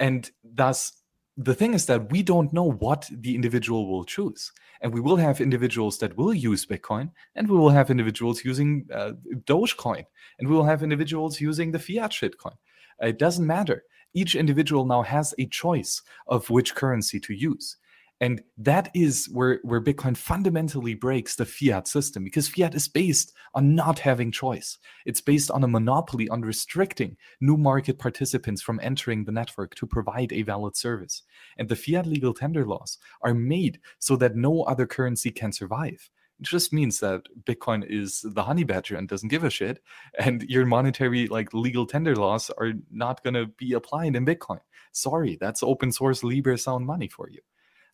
And thus the thing is that we don't know what the individual will choose. And we will have individuals that will use Bitcoin, and we will have individuals using uh, Dogecoin, and we will have individuals using the fiat shitcoin. It doesn't matter. Each individual now has a choice of which currency to use. And that is where, where Bitcoin fundamentally breaks the fiat system because fiat is based on not having choice. It's based on a monopoly on restricting new market participants from entering the network to provide a valid service. And the fiat legal tender laws are made so that no other currency can survive. It just means that Bitcoin is the honey badger and doesn't give a shit. And your monetary, like legal tender laws, are not going to be applied in Bitcoin. Sorry, that's open source Libre sound money for you.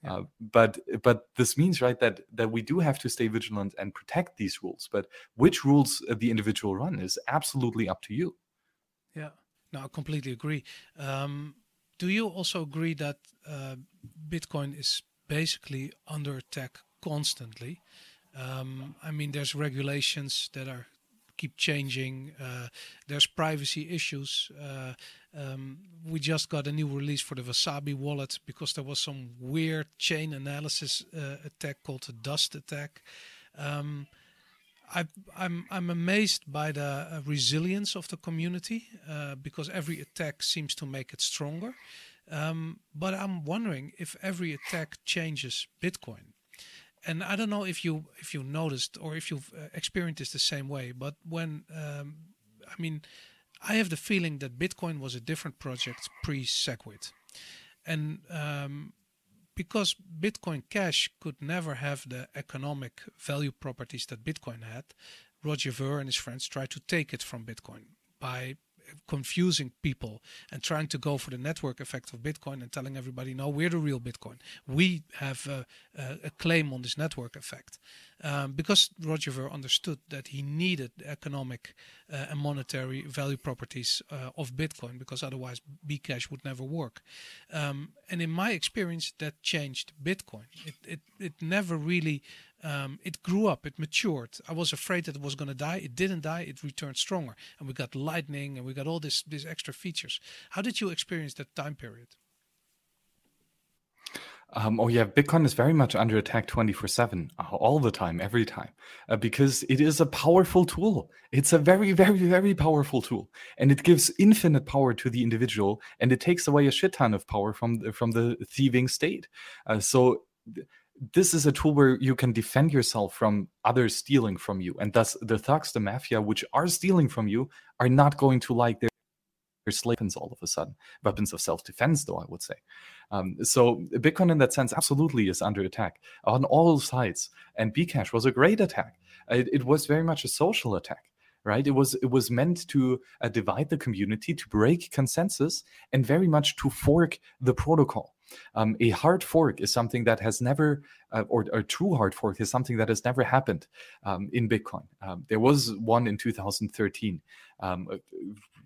Yeah. Uh, but but this means right that that we do have to stay vigilant and protect these rules. But which rules the individual run is absolutely up to you. Yeah, no, I completely agree. Um, do you also agree that uh, Bitcoin is basically under attack constantly? Um, I mean, there's regulations that are keep changing. Uh, there's privacy issues. Uh, um, we just got a new release for the Wasabi wallet because there was some weird chain analysis uh, attack called the Dust attack. Um, I, I'm I'm amazed by the uh, resilience of the community uh, because every attack seems to make it stronger. Um, but I'm wondering if every attack changes Bitcoin and I don't know if you if you noticed or if you've uh, experienced this the same way, but when um, I mean, I have the feeling that Bitcoin was a different project pre SegWit, and um, because Bitcoin Cash could never have the economic value properties that Bitcoin had, Roger Ver and his friends tried to take it from Bitcoin by confusing people and trying to go for the network effect of Bitcoin and telling everybody, no, we're the real Bitcoin. We have a, a, claim on this network effect. Um, because Roger Ver understood that he needed economic uh, and monetary value properties uh, of Bitcoin, because otherwise Bcash would never work. Um, and in my experience, that changed Bitcoin. It, it, it never really um, it grew up, it matured. I was afraid that it was going to die. It didn't die. It returned stronger, and we got lightning, and we got all this these extra features. How did you experience that time period? Um, oh yeah, Bitcoin is very much under attack 24 7, uh, all the time, every time, uh, because it is a powerful tool. It's a very, very, very powerful tool. And it gives infinite power to the individual and it takes away a shit ton of power from, the, from the thieving state. Uh, so, this is a tool where you can defend yourself from others stealing from you. And thus, the thugs, the mafia, which are stealing from you, are not going to like their slave weapons all of a sudden. Weapons of self defense, though, I would say. Um, so, Bitcoin, in that sense, absolutely is under attack on all sides. And Bcash was a great attack. It, it was very much a social attack right it was it was meant to uh, divide the community to break consensus and very much to fork the protocol um, a hard fork is something that has never, uh, or a true hard fork is something that has never happened um, in Bitcoin. Um, there was one in 2013, um, uh,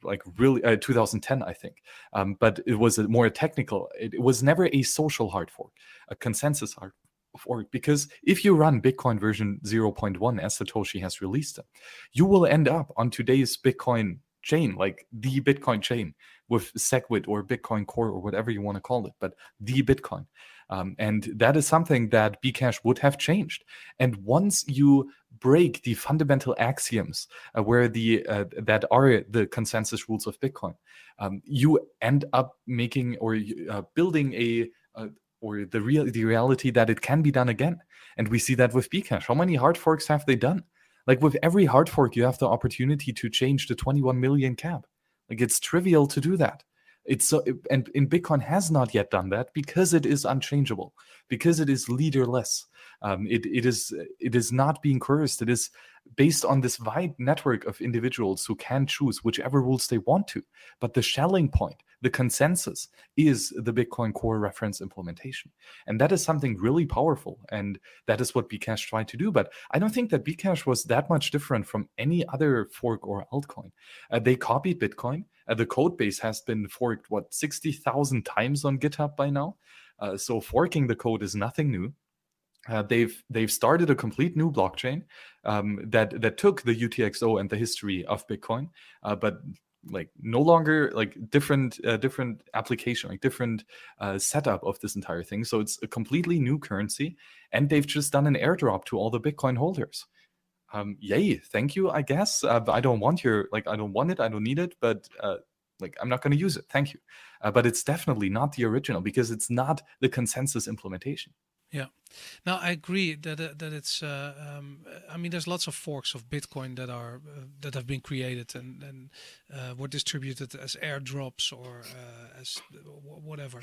like really uh, 2010, I think, um, but it was a more technical. It, it, was never a social hard fork, a consensus hard fork. Because if you run Bitcoin version 0.1 as Satoshi has released it, you will end up on today's Bitcoin chain, like the Bitcoin chain with SegWit or Bitcoin Core or whatever you want to call it, but the Bitcoin. Um, and that is something that Bcash would have changed. And once you break the fundamental axioms uh, where the uh, that are the consensus rules of Bitcoin, um, you end up making or uh, building a uh, or the real the reality that it can be done again. And we see that with Bcash. How many hard forks have they done? Like with every hard fork, you have the opportunity to change the 21 million cap. Like it's trivial to do that. It's so, and in Bitcoin has not yet done that because it is unchangeable, because it is leaderless. Um, it, it is it is not being cursed. It is based on this wide network of individuals who can choose whichever rules they want to. But the Schelling point, the consensus, is the Bitcoin core reference implementation. And that is something really powerful. And that is what Bcash tried to do. But I don't think that Bcash was that much different from any other fork or altcoin. Uh, they copied Bitcoin. Uh, the code base has been forked, what, 60,000 times on GitHub by now? Uh, so forking the code is nothing new. Uh, they've they've started a complete new blockchain um, that that took the UTXO and the history of Bitcoin, uh, but like no longer like different uh, different application like different uh, setup of this entire thing. So it's a completely new currency and they've just done an airdrop to all the bitcoin holders. Um yay thank you i guess. Uh, i don't want your like i don't want it i don't need it but uh, like i'm not going to use it thank you. Uh, but it's definitely not the original because it's not the consensus implementation yeah. Now I agree that uh, that it's. Uh, um, I mean, there's lots of forks of Bitcoin that are uh, that have been created and and uh, were distributed as airdrops or uh, as whatever.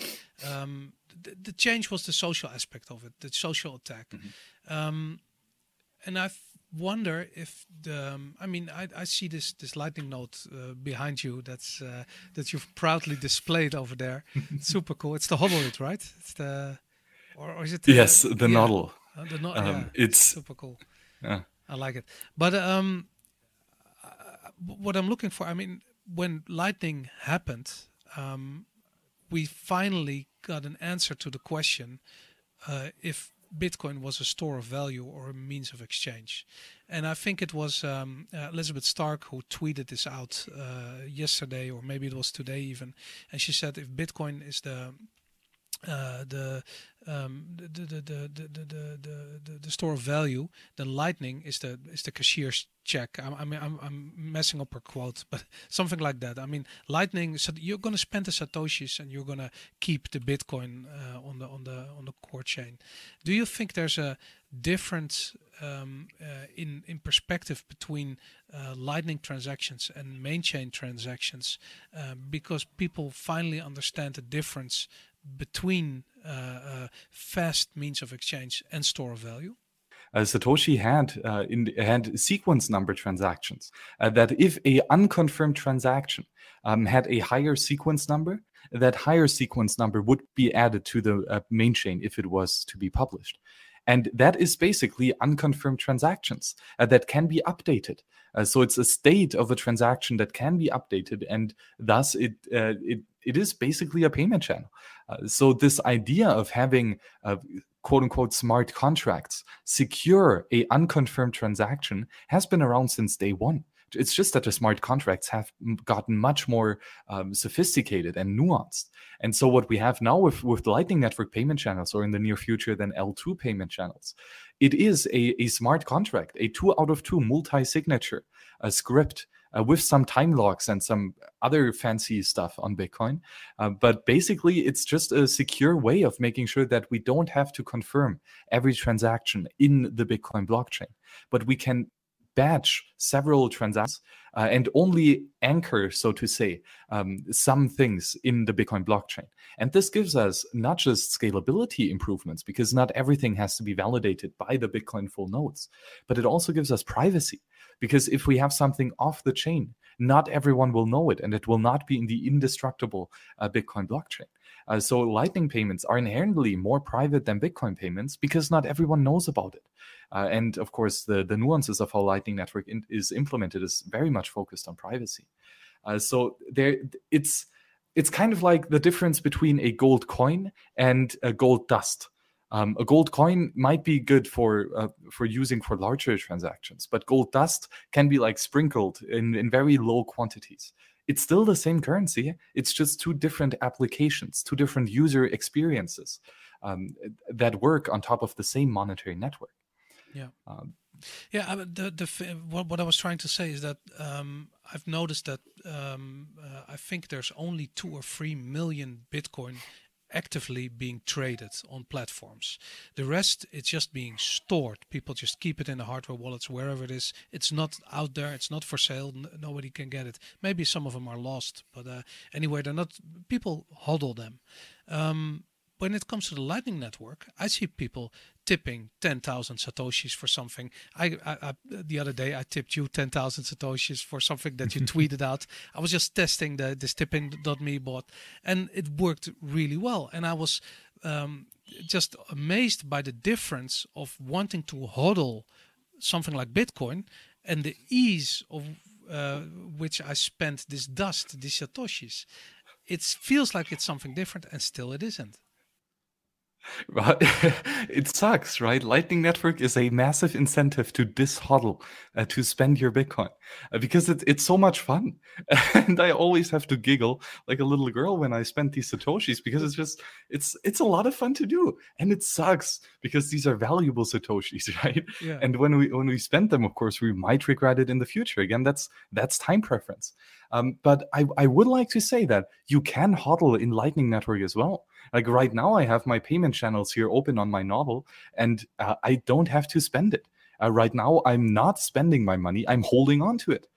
Um, the, the, change was the social aspect of it, the social attack, mm-hmm. um, and I wonder if the. Um, I mean, I, I see this this lightning node uh, behind you that's that you've proudly displayed over there. super cool. It's the Hodl, right? It's the or, or is it? yes, the yeah, Nodl. Uh, the no- um, yeah, it's super cool. Yeah. I like it. But um, what I'm looking for, I mean, when Lightning happened, um, we finally got an answer to the question uh, if Bitcoin was a store of value or a means of exchange. And I think it was um, uh, Elizabeth Stark who tweeted this out uh, yesterday, or maybe it was today even. And she said if Bitcoin is the uh, the, um, the, the, the, the, the, the, the, store of value, then Lightning is the is the cashier's check. I, I mean, I'm, I'm messing up her quote, but something like that. I mean, Lightning. So you're going to spend the satoshis and you're going to keep the Bitcoin uh, on the on the on the core chain. Do you think there's a difference um, uh, in in perspective between uh, Lightning transactions and main chain transactions uh, because people finally understand the difference between uh, uh, fast means of exchange and store of value? Uh, Satoshi had uh, in, had sequence number transactions. Uh, that if a unconfirmed transaction um, had a higher sequence number, that higher sequence number would be added to the uh, main chain if it was to be published. And that is basically unconfirmed transactions that can be updated. So it's a state of a transaction that can be updated, and thus it it it is basically a payment channel. Uh, so this idea of having quote unquote smart contracts secure a unconfirmed transaction has been around since day one. It's just that the smart contracts have gotten much more um, sophisticated and nuanced. And so what we have now with, with Lightning Network payment channels, or in the near future, then eltoo payment channels, it is a, a smart contract, a two out of two multi-signature, a script uh, with some time locks and some other fancy stuff on Bitcoin. Uh, but basically, it's just a secure way of making sure that we don't have to confirm every transaction in the Bitcoin blockchain, but we can batch several transactions uh, and only anchor, so to say, um, some things in the Bitcoin blockchain. And this gives us not just scalability improvements, because not everything has to be validated by the Bitcoin full nodes, but it also gives us privacy. Because if we have something off the chain, not everyone will know it, and it will not be in the indestructible uh, Bitcoin blockchain. Uh, so Lightning payments are inherently more private than Bitcoin payments because not everyone knows about it. Uh, and of course, the, the nuances of how Lightning Network in, is implemented is very much focused on privacy. Uh, so there, it's it's kind of like the difference between a gold coin and a gold dust. Um, a gold coin might be good for uh, for using for larger transactions, but gold dust can be like sprinkled in, in very low quantities it's still the same currency. It's just two different applications, two different user experiences um, that work on top of the same monetary network. Yeah. Um, yeah, the the what, what I was trying to say is that um, I've noticed that um, uh, I think there's only two or three million Bitcoin actively being traded on platforms. The rest, it's just being stored. People just keep it in the hardware wallets wherever it is. It's not out there. It's not for sale. N- nobody can get it. Maybe some of them are lost, but uh, anyway, they're not. People huddle them. Um, when it comes to the Lightning Network, I see people tipping 10,000 satoshis for something. I, I, I, the other day I tipped you 10,000 satoshis for something that you tweeted out. I was just testing the this tippin.me bot, and it worked really well. And I was um, just amazed by the difference of wanting to hodl something like Bitcoin and the ease of uh, which I spent this dust, these satoshis. It feels like it's something different, and still it isn't. It sucks, right? Lightning Network is a massive incentive to dishodl, uh, to spend your Bitcoin, uh, because it's it's so much fun, and I always have to giggle like a little girl when I spend these satoshis because it's just it's it's a lot of fun to do, and it sucks because these are valuable satoshis, right? Yeah. And when we when we spend them, of course, we might regret it in the future. Again, that's that's time preference. Um, but I I would like to say that you can hodl in Lightning Network as well. Like right now, I have my payment channels here open on my Nodl, and uh, I don't have to spend it. Uh, right now, I'm not spending my money, I'm holding on to it.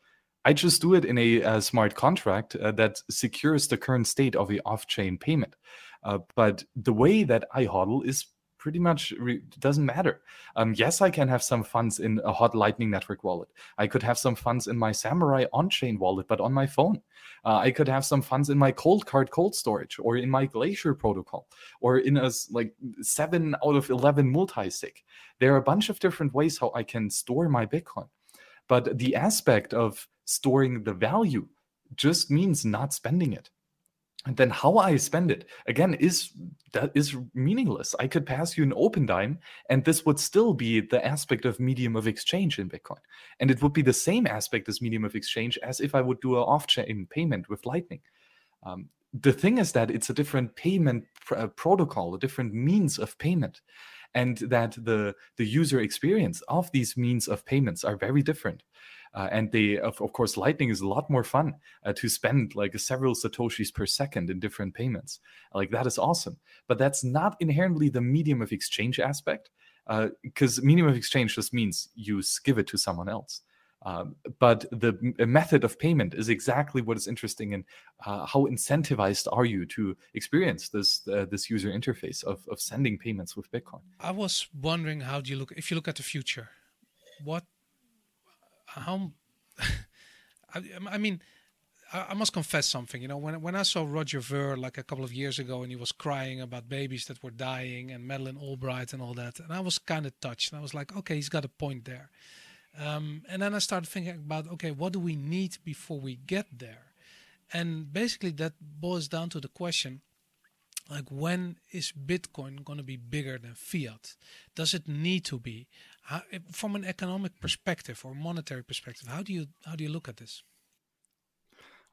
I just do it in a, a smart contract uh, that secures the current state of the off chain payment. Uh, but the way that I hodl is pretty much re- doesn't matter. Um, yes, I can have some funds in a hot Lightning Network wallet. I could have some funds in my Samourai on-chain wallet, but on my phone. Uh, I could have some funds in my Coldcard cold storage, or in my Glacier protocol, or in a like seven out of eleven multi-sig. There are a bunch of different ways how I can store my Bitcoin, but the aspect of storing the value just means not spending it and then how I spend it again is that is meaningless. I could pass you an Opendime, and this would still be the aspect of medium of exchange in Bitcoin, and it would be the same aspect as medium of exchange as if I would do an off-chain payment with Lightning. Um, the thing is that it's a different payment pr- uh, protocol, a different means of payment, and that the the user experience of these means of payments are very different. Uh, and they, of, of, course, Lightning is a lot more fun uh, to spend like several satoshis per second in different payments. Like that is awesome, but that's not inherently the medium of exchange aspect, because uh, medium of exchange just means you give it to someone else. Um, but the method of payment is exactly what is interesting in uh, how incentivized are you to experience this uh, this user interface of, of sending payments with Bitcoin. I was wondering how do you look if you look at the future, what how I, I, mean I, must confess something you know when when I saw Roger Ver like a couple of years ago and he was crying about babies that were dying and Madeleine Albright and all that and I was kind of touched. And I was like okay he's got a point there. Um, and then I started thinking about okay what do we need before we get there? And basically that boils down to the question like when is bitcoin going to be bigger than fiat? Does it need to be how, from an economic perspective or monetary perspective, how do you how do you look at this?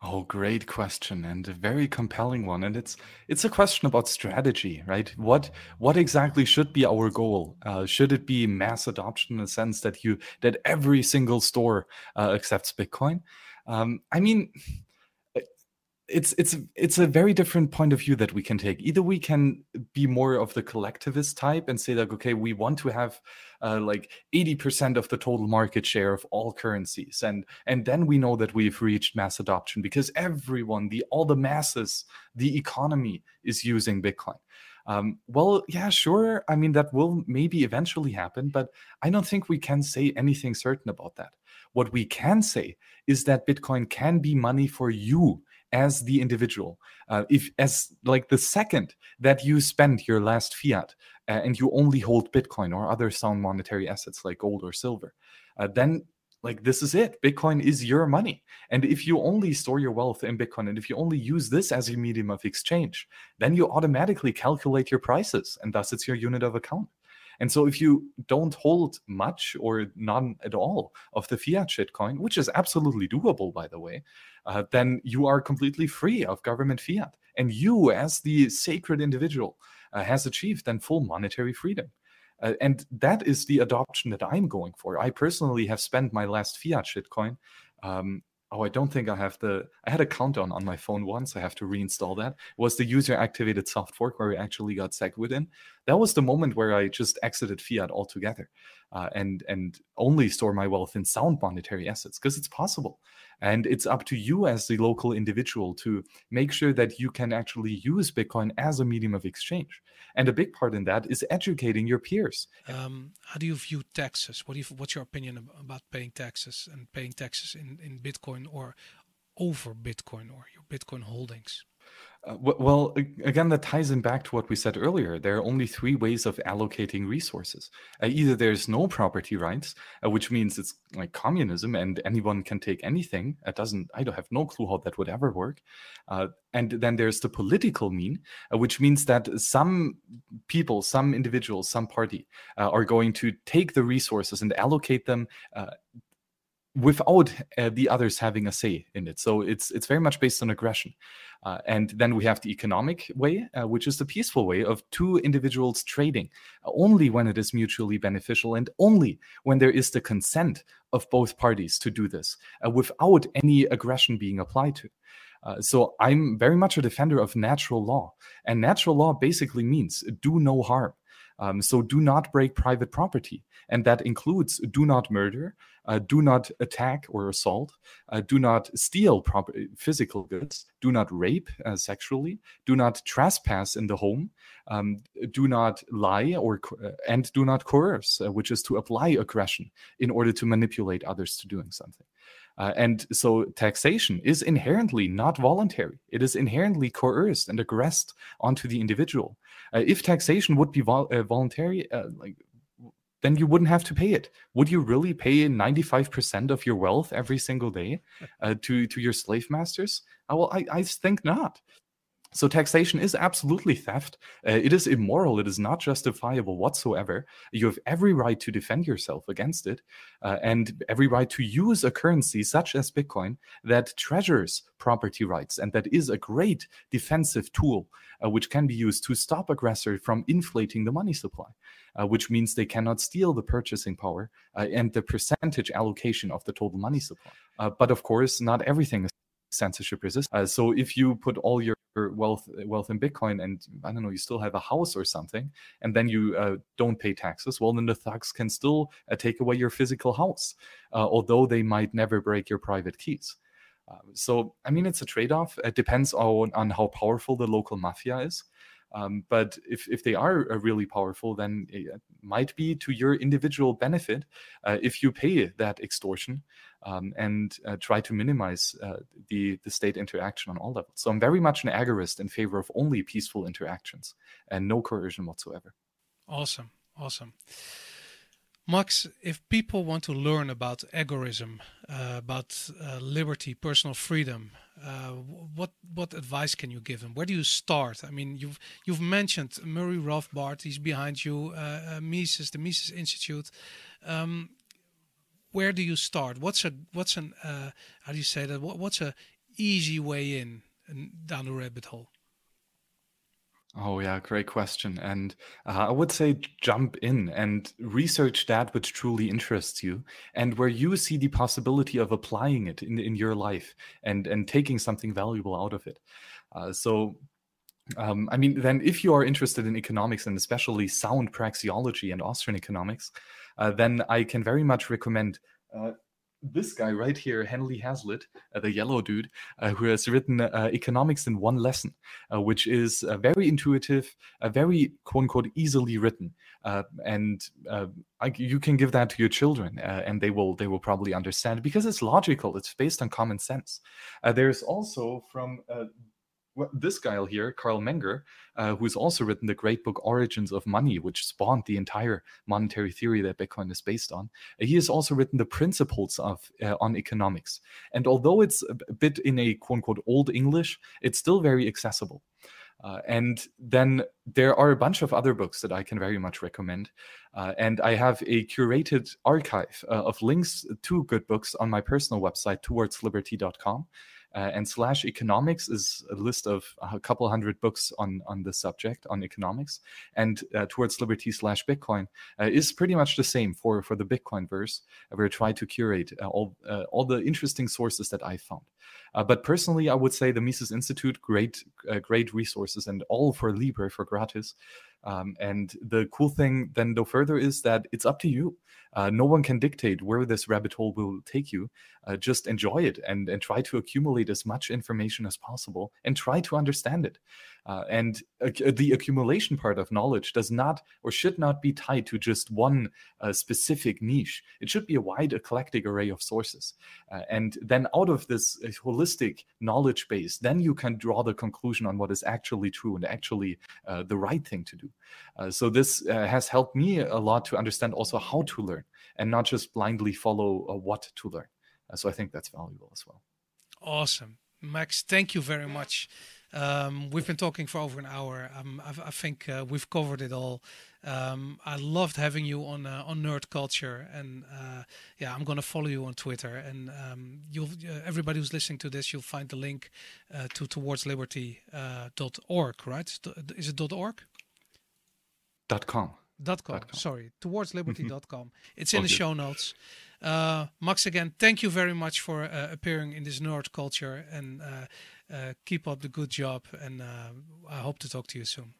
Oh, great question and a very compelling one. And it's it's a question about strategy, right? What what exactly should be our goal? Uh, should it be mass adoption in the sense that you that every single store uh, accepts Bitcoin? Um, I mean, it's it's it's a very different point of view that we can take. Either we can be more of the collectivist type and say like, okay, we want to have uh, like eighty percent of the total market share of all currencies, and and then we know that we've reached mass adoption because everyone, the all the masses, the economy is using Bitcoin. Um, well, yeah, sure. I mean, that will maybe eventually happen, but I don't think we can say anything certain about that. What we can say is that Bitcoin can be money for you as the individual uh, if as like the second that you spend your last fiat uh, and you only hold bitcoin or other sound monetary assets like gold or silver uh, then like this is it. Bitcoin is your money. And if you only store your wealth in bitcoin and if you only use this as a medium of exchange then you automatically calculate your prices and thus it's your unit of account and so if you don't hold much or none at all of the fiat shitcoin, which is absolutely doable, by the way, uh, then you are completely free of government fiat. And you, as the sacred individual, uh, has achieved then full monetary freedom. Uh, and that is the adoption that I'm going for. I personally have spent my last fiat shitcoin um, oh, I don't think I have the. I had a countdown on my phone once. I have to reinstall that. Was the user activated soft fork where we actually got SegWit. In? That was the moment where I just exited fiat altogether, uh, and and only store my wealth in sound monetary assets because it's possible. And it's up to you as the local individual to make sure that you can actually use Bitcoin as a medium of exchange. And a big part in that is educating your peers. Um, how do you view taxes? What do you, what's your opinion about paying taxes and paying taxes in, in Bitcoin or over Bitcoin or your Bitcoin holdings? Uh, well, again, that ties in back to what we said earlier. There are only three ways of allocating resources. Uh, either there's no property rights, uh, which means it's like communism and anyone can take anything. It doesn't. I don't have no clue how that would ever work. Uh, and then there's the political mean, uh, which means that some people, some individuals, some party uh, are going to take the resources and allocate them without uh, the others having a say in it. So it's it's very much based on aggression. Uh, and then we have the economic way, uh, which is the peaceful way of two individuals trading only when it is mutually beneficial and only when there is the consent of both parties to do this uh, without any aggression being applied to. Uh, so I'm very much a defender of natural law, and natural law basically means do no harm. Um, so do not break private property, and that includes do not murder, uh, do not attack or assault, uh, do not steal property, physical goods, do not rape uh, sexually, do not trespass in the home, um, do not lie or uh, and do not coerce, uh, which is to apply aggression in order to manipulate others to doing something. Uh, and so taxation is inherently not voluntary. It is inherently coerced and aggressed onto the individual. Uh, if taxation would be vol- uh, voluntary, uh, like then you wouldn't have to pay it. Would you really pay 95% of your wealth every single day uh, to, to your slave masters? Uh, well, I, I think not. So taxation is absolutely theft. Uh, it is immoral. It is not justifiable whatsoever. You have every right to defend yourself against it, uh, and every right to use a currency such as Bitcoin that treasures property rights and that is a great defensive tool uh, which can be used to stop aggressor from inflating the money supply. Uh, which means they cannot steal the purchasing power uh, and the percentage allocation of the total money supply. Uh, but of course, not everything is censorship resistant. Uh, so if you put all your wealth wealth in Bitcoin and I don't know, you still have a house or something, and then you uh, don't pay taxes, well, then the thugs can still uh, take away your physical house, uh, although they might never break your private keys. Uh, so I mean, it's a trade-off. It depends on on how powerful the local mafia is. Um, but if, if they are uh, really powerful, then it might be to your individual benefit uh, if you pay that extortion um, and uh, try to minimize uh, the, the state interaction on all levels. So I'm very much an agorist in favor of only peaceful interactions and no coercion whatsoever. Awesome. Awesome. Max, if people want to learn about agorism, uh, about uh, liberty, personal freedom, uh, what what advice can you give them? Where do you start? I mean, you've you've mentioned Murray Rothbard. He's behind you. Uh, uh, Mises, the Mises Institute. Um, where do you start? What's a what's an uh, how do you say that? What, what's a easy way in and down the rabbit hole? Oh, yeah, great question. And uh, I would say jump in and research that which truly interests you and where you see the possibility of applying it in, in your life and, and taking something valuable out of it. Uh, so, um, I mean, then if you are interested in economics and especially sound praxeology and Austrian economics, uh, then I can very much recommend uh, this guy right here, Henry Hazlitt, uh, the yellow dude, uh, who has written uh, Economics in One Lesson, uh, which is uh, very intuitive, very quote unquote easily written, and I, you can give that to your children, and they will they will probably understand because it's logical. It's based on common sense. there's also from this guy here, Carl Menger, uh, who's also written the great book Origins of Money, which spawned the entire monetary theory that Bitcoin is based on. He has also written the principles of uh, on economics, and although it's a bit in a quote unquote old English, it's still very accessible. Uh, and then there are a bunch of other books that I can very much recommend. Uh, and I have a curated archive uh, of links to good books on my personal website, towardsliberty.com. Uh, and slash economics is a list of a couple hundred books on on the subject on economics. And uh, towards liberty slash bitcoin uh, is pretty much the same for for the bitcoin verse. Where i try to curate uh, all uh, all the interesting sources that i found. Uh, but personally i would say the mises institute great great resources and all for libre for gratis Um, and the cool thing then, no further, is that it's up to you. Uh, no one can dictate where this rabbit hole will take you. Uh, just enjoy it and, and try to accumulate as much information as possible and try to understand it. Uh, and the accumulation part of knowledge does not or should not be tied to just one uh, specific niche. It should be a wide, eclectic array of sources. Uh, and then out of this uh, holistic knowledge base, then you can draw the conclusion on what is actually true and actually the right thing to do. so this has helped me a lot to understand also how to learn and not just blindly follow uh, what to learn. Uh, so I think that's valuable as well. Awesome. Max, thank you very much. Um, we've been talking for over an hour. Um, I, think uh, we've covered it all. Um, I loved having you on uh, on Nerd Culture, and uh, yeah, I'm gonna follow you on Twitter. And um, you'll uh, everybody who's listening to this, you'll find the link uh, to towardsliberty.org. right? Is it .org? Dot .com. Dot com, com. Sorry, towardsliberty.com. It's in okay. the show notes. Uh, Max, again, thank you very much for uh, appearing in this nerd culture and uh, uh keep up the good job. And uh, I hope to talk to you soon.